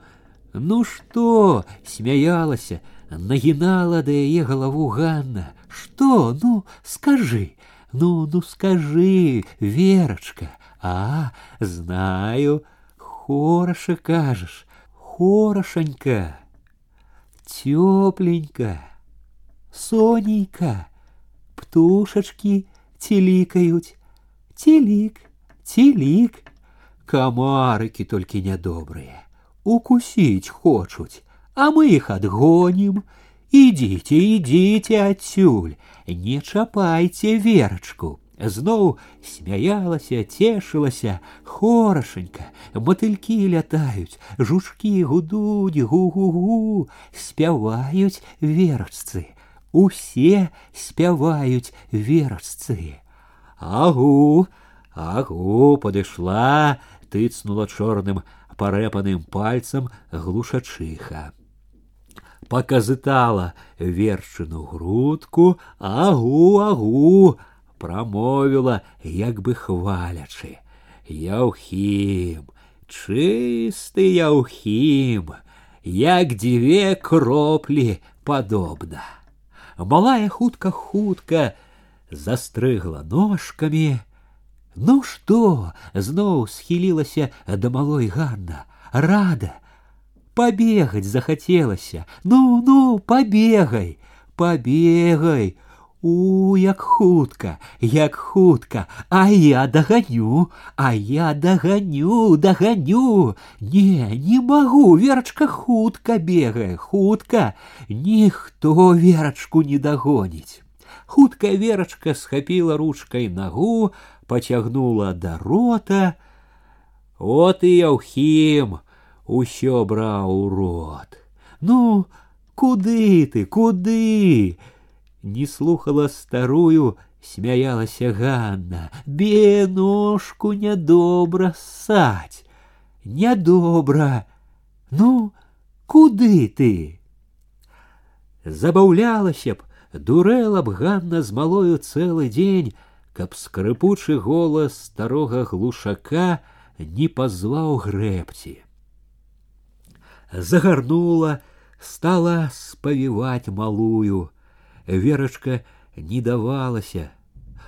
Ну што, смяялася, нагинала да яе галаву Ганна. Что, ну, скажи, ну, ну скажи, Верочка. А, знаю, хорошо кажешь, хорошенько, тепленько, сонейка, птушечки теликают, телик, телик, комарики только недобрые, укусить хочуть а мы их отгоним. Идите, идите отсюль, не чапайте верочку. Зноў смяялася, цешылася, хорошенька, матылькі лятаюць, жучкі гудуць, гу-гу-гу, спяваюць верачцы. Усе спяваюць верачцы. Агу, агу падышла, тыцнула чорным парэпаным пальцам глушачыха показытала вершину грудку, агу, агу, промовила, як бы хвалячы. Яўхім, чысты яўхім, як дзве кроплі падобна. Малая хутка-хутка застрыгла ножкамі. Ну што, зноў схілілася да малой Ганна, рада, Побегать захотелось. Ну, ну, побегай, побегай. У, як хутка, як хутка, а я догоню, а я догоню, догоню. Не, не могу, Верочка хутка бегай, хутка. Ніхто Верочку не догонить. Хутка Верочка схапіла ручкой ногу, потягнула до рота. Вот и Яухим, усё браў у рот. Ну, куды ты, куды? Не слухала старую, смяялася Ганна. Бе ножку нядобра ссаць. Нядобра. Ну, куды ты? Забаўлялася б, дурэла б Ганна з малою цэлы дзень, каб скрыпучы голас старога глушака не пазваў грэбці загарнула, стала спавіваць малую. Верачка не давалася,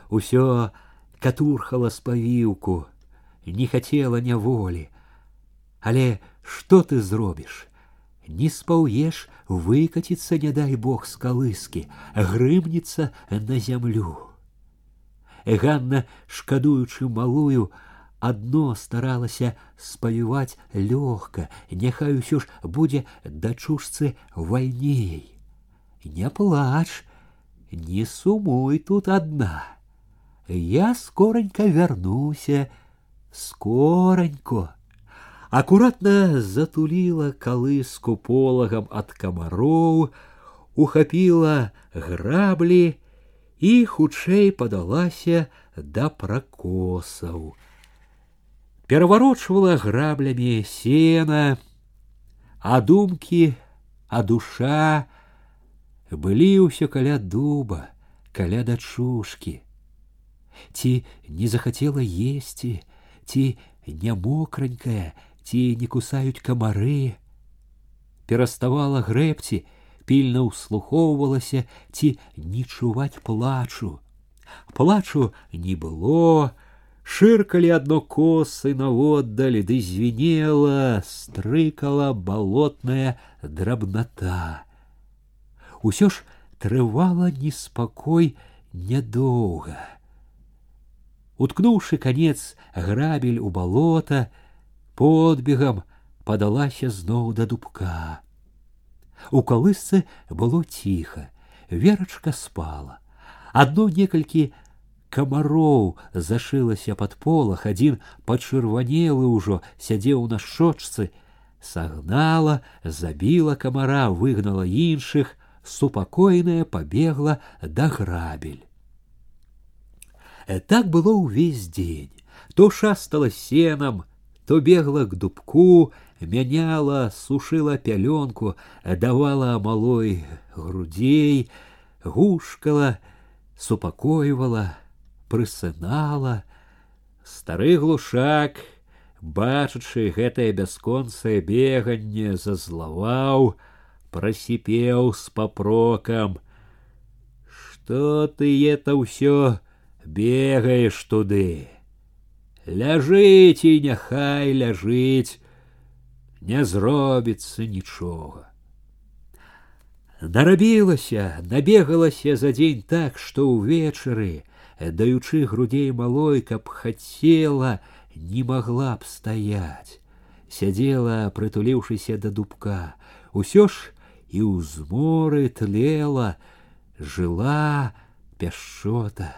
усё катурхала спавіўку, не хацела няволі. Але што ты зробіш? Не спаўеш выкаціцца, не дай бог з калыскі, грымнецца на зямлю. Ганна, шкадуючы малую, адно старалася спавіваць лёгка, няхай усё ж будзе дачушцы вальней. не плачь, не сумуй тут одна. Я скоренько вернуся, скоренько. Акуратна затуліла калыску полагам ад камароў, ухапіла граблі і хутчэй падалася да пракосаў. Пераварочвала граблямі сена, а думкі, а душа былі ўсё каля дуба, каля дачушкі. Ці не захацела есці, ці не мокранькая, ці не кусаюць камары. Пераставала грэбці, пільна ўслухоўвалася, ці не чуваць плачу. Плачу не было, шыркалі адно косы наводдалі, ды звенела, стрыкала балотная драбната. Усё ж трывала неспакой нядоўга. Уткнуўшы канец грабель у балота, подбегам падалася зноў да дубка. У калысцы было ціха, верачка спала. Адно некалькі камароў зашылася пад полах, адзін пачырванелы ўжо сядзеў на шочцы, сагнала, забіла камара, выгнала іншых, супакойная побегла да грабель. Э, так было ўвесь дзень, то шастала сенам, то бегла к дубку, мяняла, сушила пялёнку, давала малой грудей, гушкала, супакойвала, прысынала. Стары глушак, бачачы гэтае бясконцае беганне, зазлаваў, просипел с попроком. Что ты это все бегаешь туды? Ляжыце, няхай ляжыць, не зробіцца нічога. Нарабілася, набегалася за дзень так, што ўвечары, даючы грудей малой, каб хацела, не могла б стаять. Сядзела, прытуліўшыся да дубка, усё ж і ў зморы тлела, жыла пяшчота,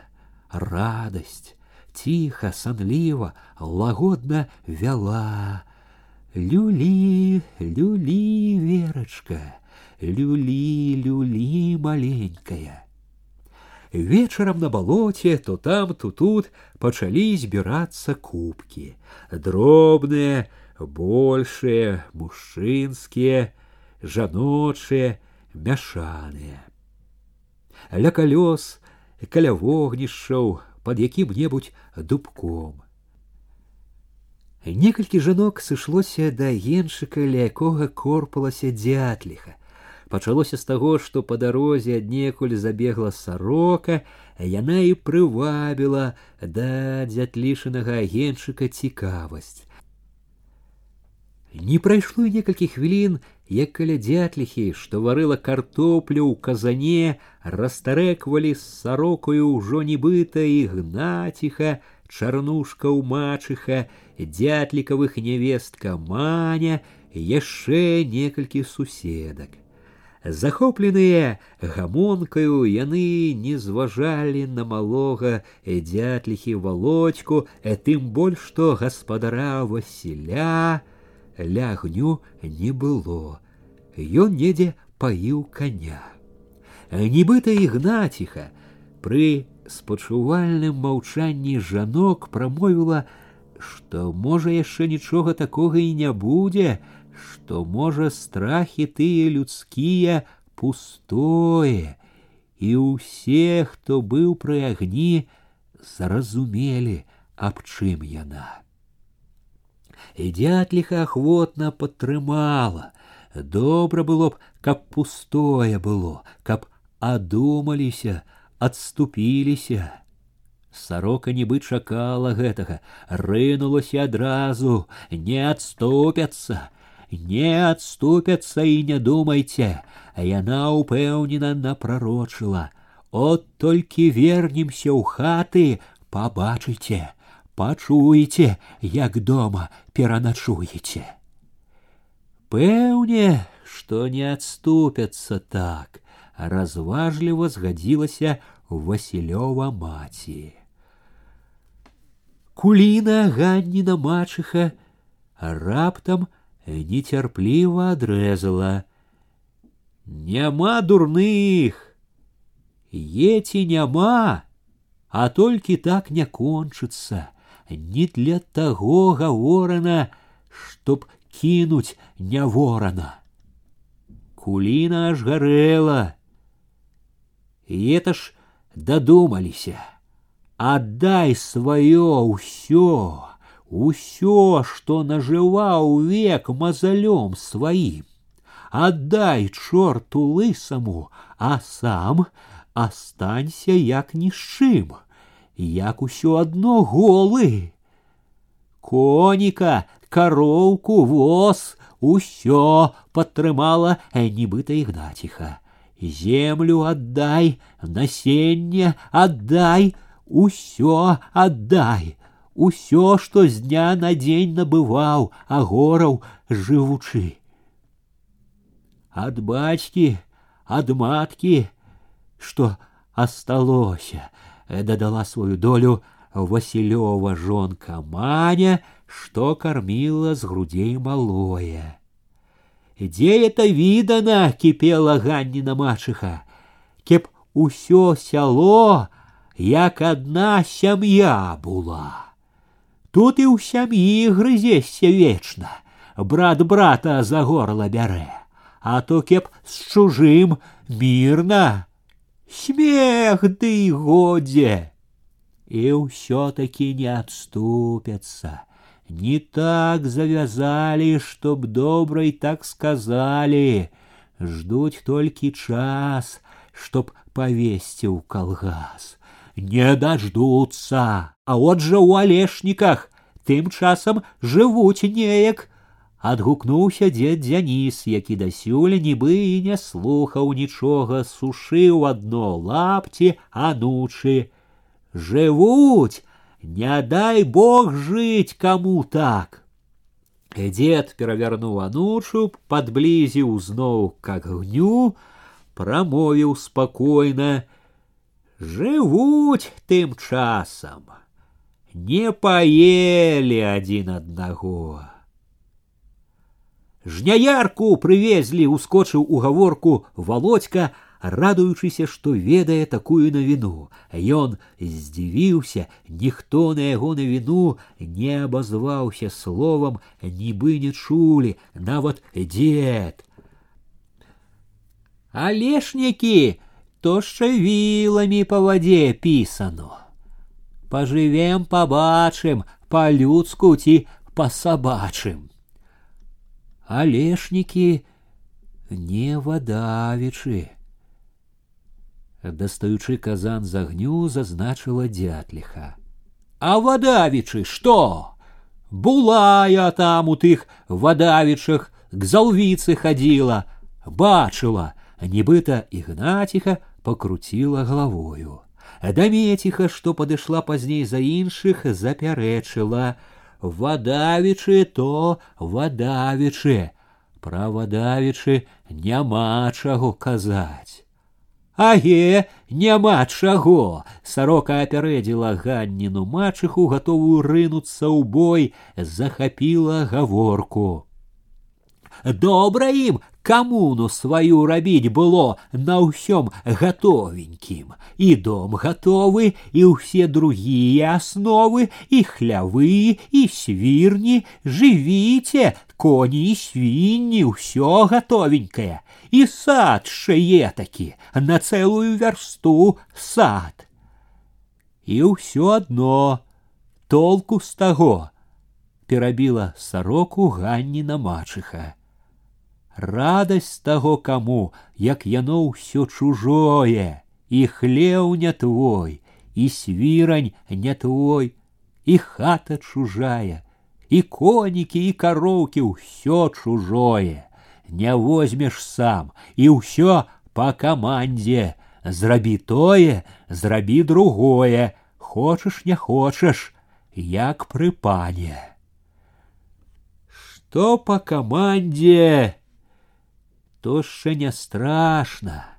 радасць, ціха, санліва, лагодна вяла. Люлі, люлі, верачка, люлі, люлі маленькая. Вечарам на балоце то там, то тут пачалі збірацца кубкі, дробныя, большыя, мужчынскія, жаночыя, мяшаныя. Ля калёс, каля вогнішчаў, пад якім-небудзь дубком. Некалькі жанок сышлося да геншыка, ля якога корпалася дзятліха. Пачалося з таго, што па дарозе аднекуль забегла сарока, яна і прывабіла да дзятлішанага агеншыка цікавасць. Не прайшло некалькі хвілін, як каля дзятліхі, што варыла картоплю ў казане, растарэквалі з сарокаю ўжо нібыта і гнаціха, чарнушка ў мачыха, дзятлікавых нявестка маня, яшчэ некалькі суседак. Захопленыя гамонкаю яны не зважалі на малога дзятліхі володьку, э тым больш што гаспадара Васіля, лягню не было. Ён недзе паіў коня. Нібыта ігнаціха пры спачувальным маўчанні жанок прамовіла, што можа яшчэ нічога такога і не будзе, што можа страхі тыя людскія пустое, і ўсе, хто быў пры агні, зразумелі, аб чым яна і дятліха ахвотна падтрымала. Добра было б, каб пустое было, каб адумаліся, адступіліся. Сарока нібы чакала гэтага, рынулася адразу, не адступяцца, не адступяцца і не думайце, а яна ўпэўнена напрарочыла. От толькі вернемся ў хаты, пабачыце, пачуеце, як дома пераначуеце. Пэўне, што не адступяцца так, разважліва згадзілася Васілёва маці. Куліна ганніна мачыха раптам нецярпліва адрэзала. Няма дурных, Еці няма, а толькі так не кончыцца, не для таго гаворана, чтоб кінуць не ворана. Куліна аж гарэла. І это ж дадумаліся. Аддай сваё ўсё, усё, што нажываў век мазалём сваім. Аддай чорту лысаму, а сам астанься як ні з чым, як усё адно голы. Коніка, кароўку, воз, усё падтрымала нібыта ігнаціха. Землю аддай, насенне аддай, усё аддай, усё, што з дня на дзень набываў, а гораў жывучы. Ад бацькі, ад маткі, што асталося, дадала сваю долю Васілёва жонка Маня, што карміла з грудзей малое. Дзе это відана кіпела ганніна мачыха, кеп усё сяло, як адна сям'я была. Тут і ў сям'і грызесся вечна, брат брата за горла бярэ, а то кеп з чужым мірна, смех ды годзе. І ўсё-таки не адступяцца. Не так завязали, чтоб добра і так сказали. Ждуть толькі час, чтоб павесці ў калгас. Не дождутся, а от жа ў алешніках тым часам жывуць неяк, адгукнуўся дзед дзяніс які дасюль нібы і не слухаў нічога сушыў адно лапці анучы жывуць не дай бог жыць каму так дзед перавярнуў анучу падблізіў зноў к агню прамовіў спакойна жывуць тым часам не паелі адзін аднаго Жняярку прывезлі, ускочыў у гаворку володька, радуючыся, што ведае такую навіну. Ён здзівіўся, ніхто на яго навіну не абазваўся словам, нібы не чулі, нават дзед. Алешнікі, то шавіламі па вадзе пісано. Пажывем, пабачым, па-людску ці па-сабачым алешнікі не вадавічы. Дастаючы казан з агню зазначыла дятліха. А вадавічы што? Булая там у тых вадавічах к залвіцы хадзіла, бачыла, нібыта ігнаціха покруціла галавою. Дамеціха, што падышла пазней за іншых, запярэчыла, вадавічы то вадавічы пра вадавічы няма чаго казаць аге няма чаго сарока апярэдзіла ганніну мачыху гатовую рынуцца ў бой захапіла гаворку добра ім камуну сваю рабіць было на ўсём гатовенькім і дом гатовы і ўсе другія асновы і хлявы і свірні жывіце коні і свінні ўсё гатовенькае і сад шае такі на цэлую вярсту сад і ўсё адно толку з таго перабіла сароку ганніна мачыха радасць таго каму, як яно ўсё чужое, і хлеў не твой, і свірань не твой, і хата чужая, і конікі і кароўкі ўсё чужое, не возьмеш сам, і ўсё па камандзе, зрабі тое, зрабі другое, хочаш не хочаш, як пры пане. Што па камандзе, то ще не страшно.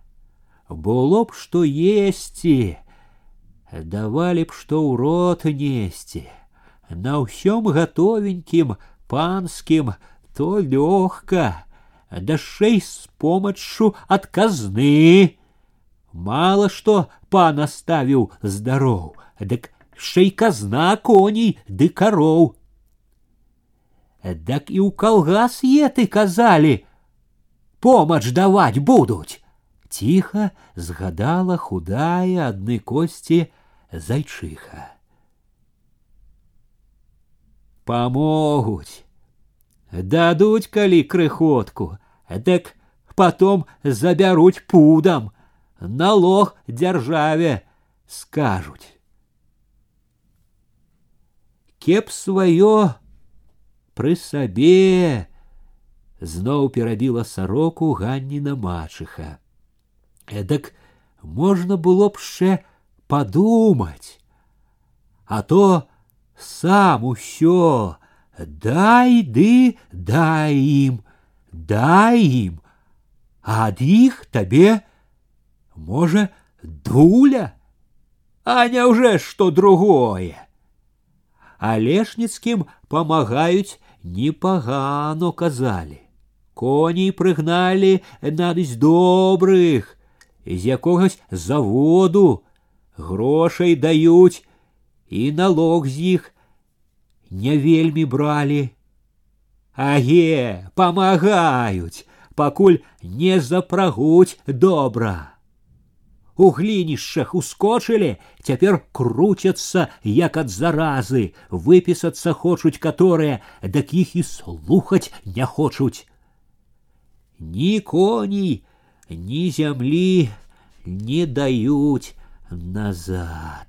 было б што есці, давалі б што ў рот несці, на ўсём гатовенькім, панскім, то лёгка, дашэй з помаччу ад казны. Мало што пан аставіў здароў, дык шэй казна коней ды кароў. Дак і ў калгас еты казалі, помач даваць будуць. Ціха згадала худая адны косці зайчыха. Памогуць, дадуць калі крыхотку, дык потом забяруць пудам, налог дзяржаве скажуць. Кеп сваё пры сабе зноў перабіла сароку ганніна мачыха. Эдак можна было б яшчэ падумаць, а то сам усё дай ды дай ім, дай ім, а ад іх табе можа дуля, а няўжо што другое. Алешніцкім памагаюць непагано казалі. Коней прыгналі надысь добрых, з якогось заводу грошай даюць і налог з іх не вельмі бралі. Аге, памагаюць, пакуль не запрагуць добра. У глінішчах ускочылі, цяпер круцяцца, як ад заразы, выпісацца хочуць каторыя, дак іх і слухаць не хочуць. Ні коней, ні зямлі не даюць назад.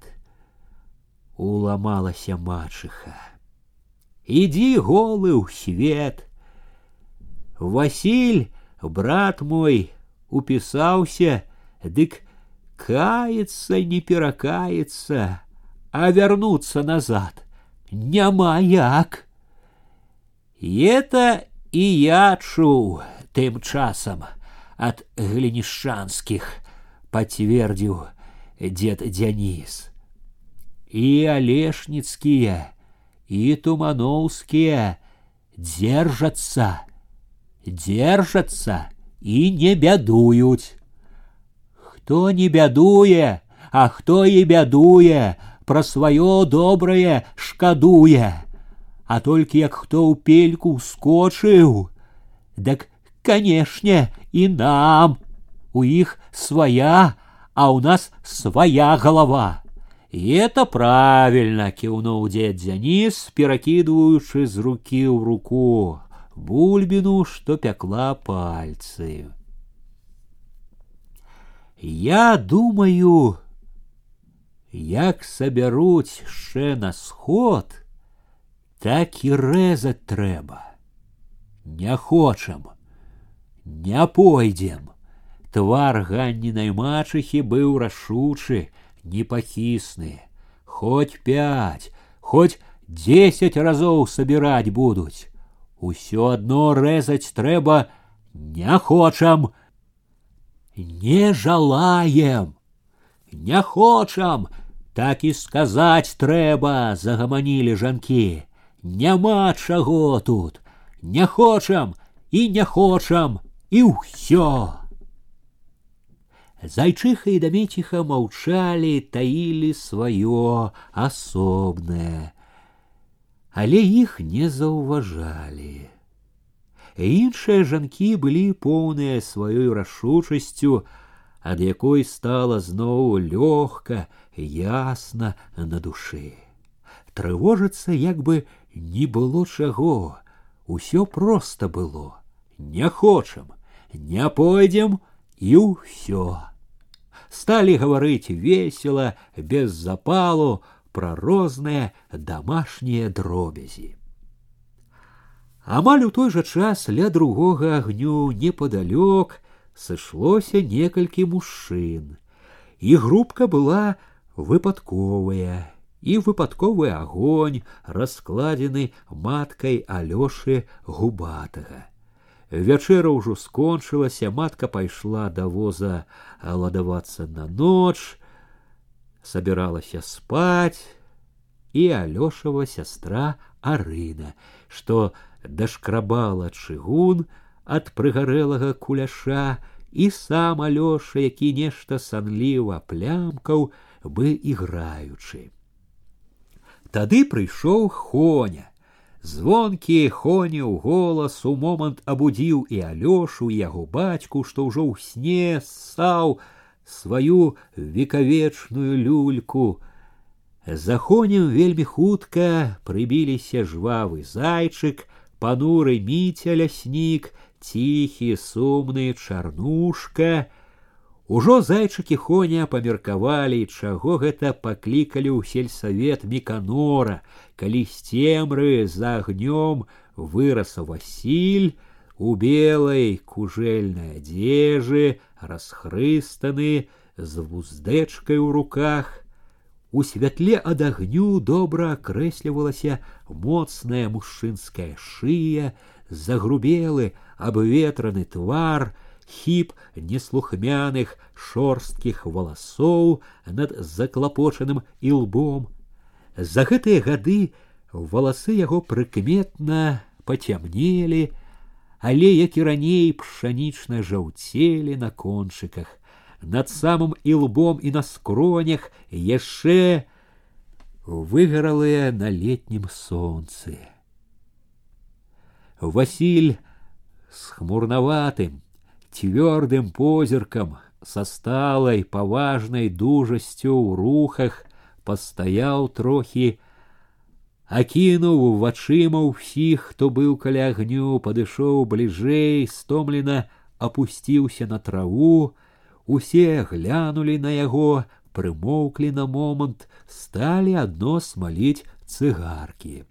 Уламалася мачыха. Ідзі голы ў свет. Васіль, брат мой, упісаўся, дык каецца не перакаецца, а вярнуцца назад няма як. И это і я чуў тым часам ад глінішчанскіх пацвердзіў дед Дзяніс. І алешніцкія, і тумановскія дзержацца, дзержацца і не бядуюць. Хто не бядуе, а хто і бядуе, пра сваё добрае шкадуе, а толькі як хто ў пельку скочыў, дак канешне і нам у іх свая, а у нас своя голова. И это правильно, кивнул дед Дзяніс, перакидываючы з руки ў руку бульбину, что пекла пальцы. Я думаю, як сабяруць яшчэ на сход, так і рэзаць трэба. Не хочам, не пойдзем. Твар ганнінай мачыхі быў рашучы, непахісны. Хоць пять, хоць десять разоў сабіраць будуць. Усё адно рэзаць трэба не хочам. Не жалаем, не хочам, так і сказаць трэба, загаманілі жанкі. Няма чаго тут, не хочам і не хочам, і ўсё. Зайчиха и дамечиха молчали, таили свое асобнае, але іх не заўважалі. Іншыя жанкі былі поўныя сваёй рашучасцю, ад якой стала зноў лёгка, ясна на душы. Трывожыцца як бы не было чаго, усё проста было. Не хочам, не пойдзем і ўсё стали говорить весело, без запалу, про розныя домашнія дробязі. Амаль у той жа час ля другога агню непадалёк сышлося некалькі мужчын, і групка была выпадковая, і выпадковы агонь раскладзены маткай Алёшы губатага. Вячэра ўжо скончылася, матка пайшла да воза ладавацца на ноч, сабіралася спаць, і алёшава сястра Арына, што дашкрабала чыгун ад прыгарэлага куляша, і сам Алёша, які нешта санліва плямкаў, бы іграючы. Тады прыйшоў хоня, Звонкі хоніў голас у момант абудзіў і алёшу і яго бацьку, што ўжо ў сне ссаў сваю векавечную люльку. Захонем вельмі хутка прыбіліся жвавы зайчык, пануры міця ляснік, ціхі сумны чарнушка, Ужо зайчыкі хоня памеркавалі, чаго гэта паклікалі ў сельсавет міканора, калі з цемры за агнём вырас Васіль у белай кужэльнай адзежы, расхрыстаны з вуздэчкай у руках. У святле ад агню добра акрэслівалася моцная мужчынская шыя, загрубелы абветраны твар, хіп неслухмяных шорсткіх валасоў над заклапочаным ілбом. За гэтыя гады валасы яго прыкметна пацямнелі, але як і раней пшанічна жаўцелі на кончыках. Над самым ілбом і на скронях яшчэ выгаралыя на летнім сонцы. Васіль с хмурнаватым, твердым позерком, со сталой, поважной дужасцю ў рухах пастаяў трохі, акінуў вачыма ўсіх, хто быў каля агню, падышоў бліжэй, стомлена опусціўся на траву, усе глянулі на яго, прымоўклі на момант, сталі адно смаліць цыгаркі.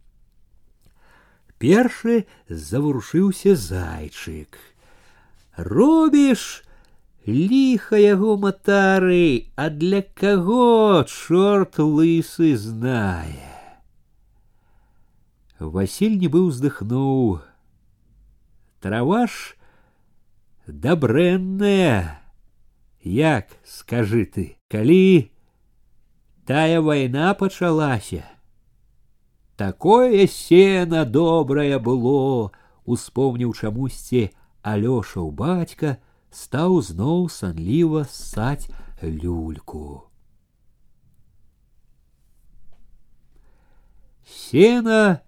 Першы заварушыўся зайчык. Робіш ліха яго матары, а для каго чорт лысы знае. Васіль нібы ўздыхнуў. Трава ж дабрэнная, як скажы ты, калі тая вайна пачалася. Такое сена добрае было, успомніў чамусьці Алёшаў бацька стаў зноў санліва ссаць люльку. Сена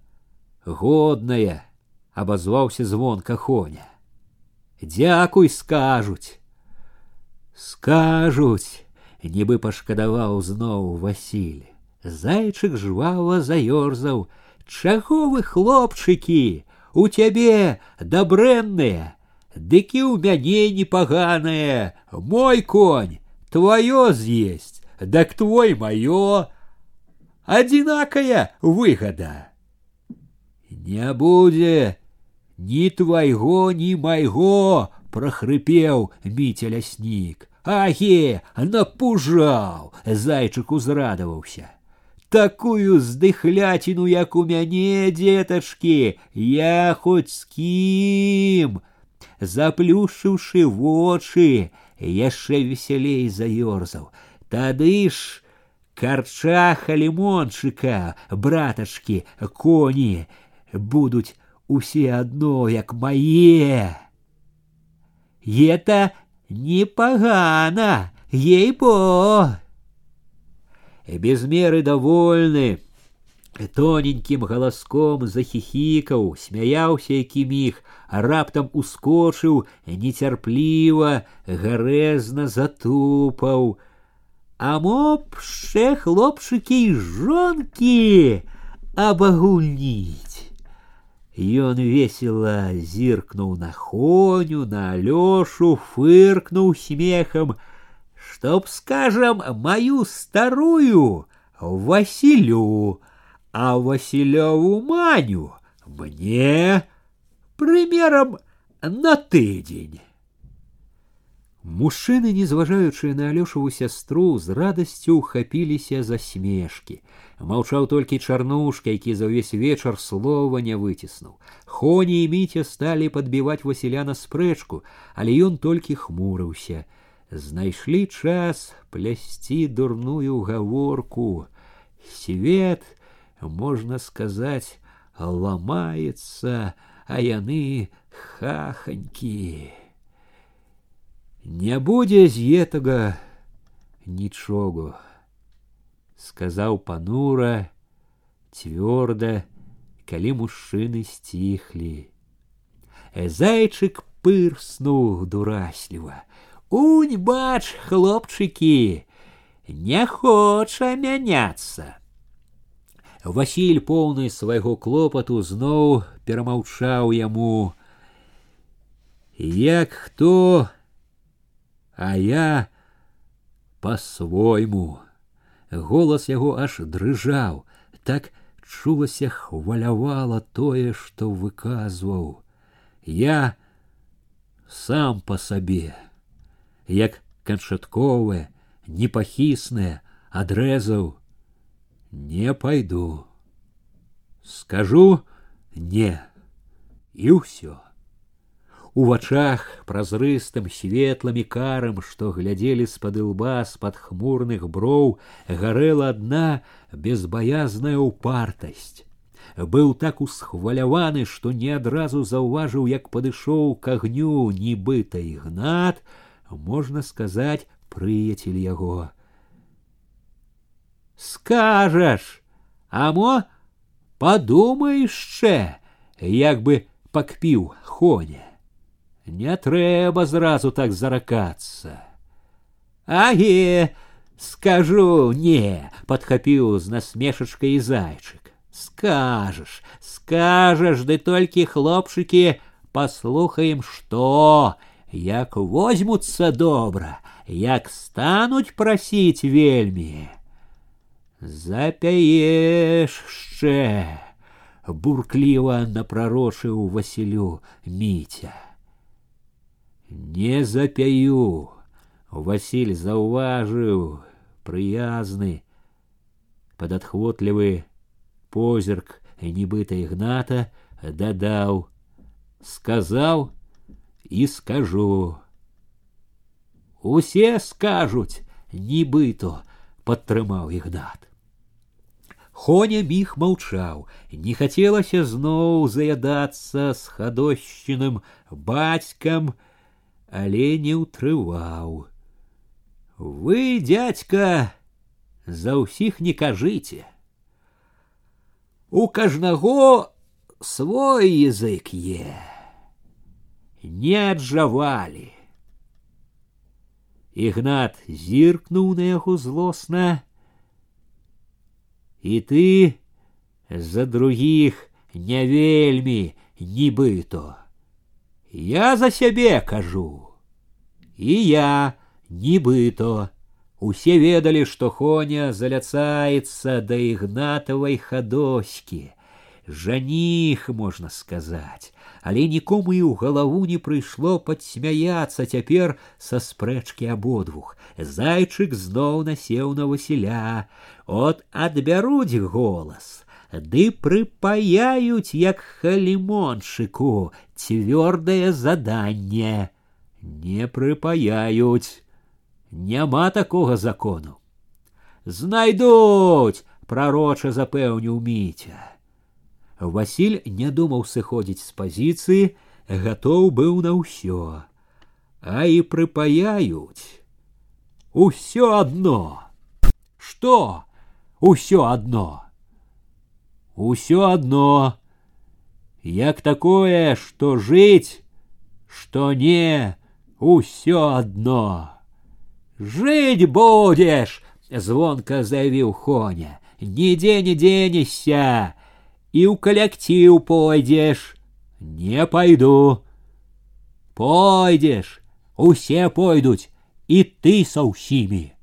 годная, абазваўся звонка хоня. Дзякуй скажуць. Скажуць, нібы пашкадаваў зноў Васіль. Зайчык жвава заёрзаў: « Чаго вы, хлопчыкі, у цябе дабрэнныя, Дык і ў мяне непаганае, мой конь, твоё з'есть, дак твой маё, адзінакая выгада. Не будзе ні твайго, ні майго, прахрыпеў міця ляснік. Аге, напужаў, зайчык узрадаваўся. Такую здыхляціну, як у мяне, дзетачкі, я хоць з кім, заплюшыўшы вочы, яшчэ весялей заёрзаў. Тады ж карчаха лімончыка, братачкі, коні будуць усе адно, як мае. Это непагана, ей-бо. Без меры довольны, тоненькім галаском захихікаў, смяяўся які міг, а раптам ускочыў нецярпліва, гарэзна затупаў. А мопше хлопчыкі і жонкі абагульніць. Ён весело зіркнуў на хоню, на Алёшу, фыркнуў смехам, чтоб, скажем, мою старую Василю, а Василеву Маню мне примером на тыдзень. Мужчыны, не зважаючы на алёшаву сястру, з радасцю ухапіліся за смешкі. Маўчаў толькі чарнушка, які за ўвесь вечар слова не выціснуў. Хоні і міця сталі падбіваць Васіля на спрэчку, але ён толькі хмурыўся. Знайшлі час плясці дурную гаворку. Свет, можна сказаць, ламаецца, а яны хаханькі. Не будзе з гэтага нічого, сказаў панура, цвёрда, калі мужчыны сціхлі. Зайчык пырснуў дурасліва. Унь бач, хлопчыкі, не хоча мяняцца. Васіль поўны свайго клопату зноў перамаўчаў яму. Як хто а я по-свойму. Голас яго аж дрыжаў, так чулася хвалявала тое, што выказваў. Я сам по сабе, як канчатковае, непахіснае, адрэзаў, не пойду. Скажу не, і ўсё. У вачах празрыстым светлым і карам, што глядзелі з-пад лба з-пад хмурных броў, гарэла адна безбаязная ўпартасць. Быў так усхваляваны, што не адразу заўважыў, як падышоў к агню нібыта ігнат, можна сказаць, прыяцель яго. Скажаш, а мо падумай яшчэ, як бы пакпіў хоня. Не трэба зразу так заракацца. Аге, скажу не, подхапіў з насмешачкай зайчык. Скажаш, скажаш, ды толькі хлопчыкі, паслухаем, што, як возьмуцца добра, як стануць прасіць вельмі. Запяеш шчэ, буркліва напрарочыў Васілю міця. Не запяю. Василь заўважыў, прыязны, падатхвотлівы позірк нібыта ігната дадаў, сказаў і скажу. Усе скажуць, нібыто падтрымаў ігнат. Хоня міг маўчаў, не хацелася зноў заядацца з хадощиным бацькам, але не ўтрываў. Вы, дядька, за ўсіх не кажыце. У кажнаго свой язык е. Не аджавалі. Ігнат зіркнуў на яго злосна. І ты за другіх не вельмі нібыто. Я за сябе кажу. І я нібыто. Усе ведалі, што Хоня заляцаецца да ігнатавай хадоські. Жаніх, можна сказаць, Але нікому і ў галаву не прыйшло падсмяяцца цяпер са спрэчкі абодвух. Зайчык зноў насеў на Васіля. От адбяруць голас ды прыпаяюць як халімончыку цвёрдае заданне не прыпаяюць. Няма такога закону знайдуць прароча запэўніў міця Васіль не думаў сыходзіць з пазіцыі гатоў быў на ўсё а і прыпаяюць усё адно что усё адно Усё одно, як такое, что жить, что не, усё одно. Жить будешь, звонко заявил Хоня, нигде не денешься, и у коллектив пойдешь. Не пойду. Пойдешь, усе пойдут, и ты со усими.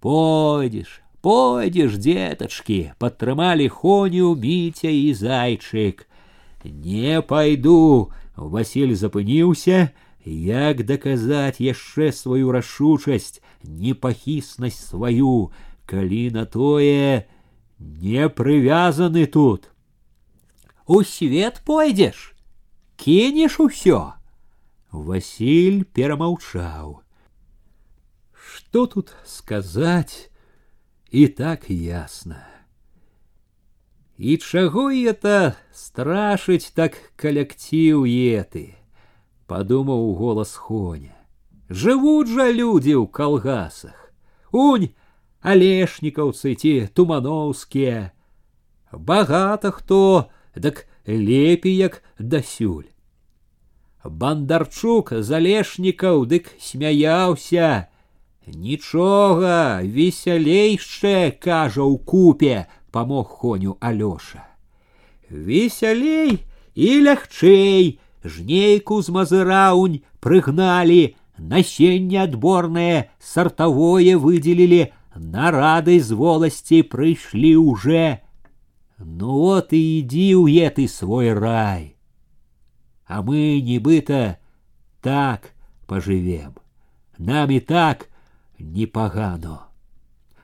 Пойдешь, Пойдзеш, детачкі, падтрымалі хоню міця і зайчык. Не пайду, Васіль запыніўся, Як даказаць яшчэ сваю рашучасць, непахіснасць сваю, калі на тое не прывязаны тут. У свет пойдзеш, кинешь усё. Василь перамаўчаў. Что тут сказать? И так ясно. И чаго это страшыць так калектыў еты, падумаў голас Хоня. Жывуць жа людзі ў калгасах. Унь алешнікаўцы ці тумановскія. Багата хто, дык лепей як дасюль. Бандарчук залешнікаў дык смяяўся, Нічога, весялейшае, кажа ў купе, памог коню Алёша. Весялей і лягчэй, жнейку з мазыраўнь прыгналі, насенне адборнае, сартавое выделілі, на рады з воласці прыйшлі уже. Ну вот и иди уе ты свой рай. А мы, нібыта, так поживем. Нам и так непагано.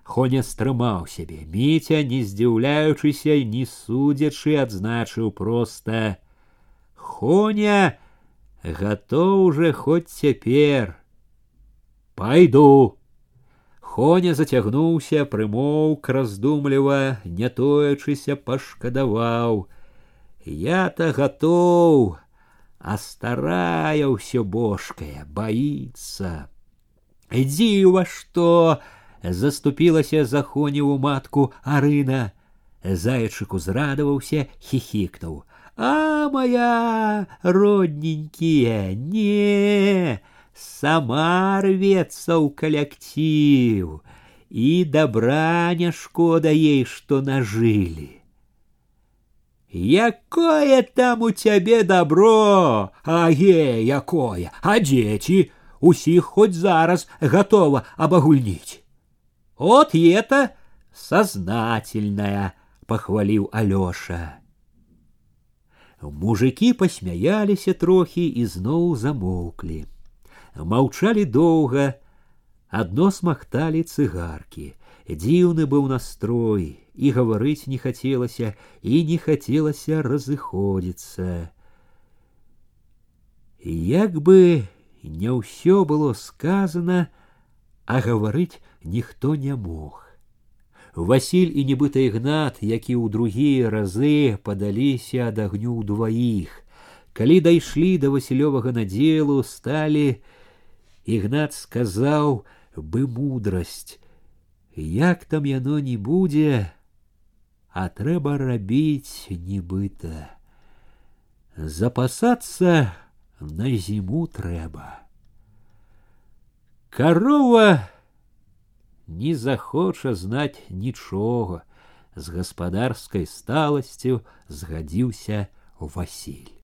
Хоня стрымаў сябе. Міця, не здзіўляючыся, не судзячы, адзначыў проста: Хоня готов уже хоть цяпер. Пойду. Хоня зацягнуўся, прымоўк раздумліва, не тоячыся пашкадаваў. Я-то готов, а старая ўсё бошкая, боится. Ідзі во што! заступілася за хоневу матку Арына. Зайчык узрадаваўся, хихикнуў. А моя родненькие, не, сама рвецца ў калектыў, і добра не шкода ей, што нажылі. Якое там у цябе добро, а е, якое, а дзеці, усіх хоць зараз готова абагульніць. Вот и это сознательная, похвалил Алёша. Мужики посмяяліся трохи і зноў замоўклі. Маўчалі доўга, адно смахталі цыгаркі. Дзіўны быў настрой, і гаварыць не хацелася, і не хацелася разыходзіцца. Як бы не ўсё было сказано, а гаварыць ніхто не мог. Васіль і нібыта ігнат, які ў другія разы падаліся ад агню дваіх. Калі дайшлі да васілёвага надзелу, сталі, Ігнат сказаў бы мудрасць: Як там яно не будзе, а трэба рабіць нібыта. Запасацца на зіму трэба. Карова не захоча знаць нічога, з гаспадарскай сталасцю згадзіўся Васіль.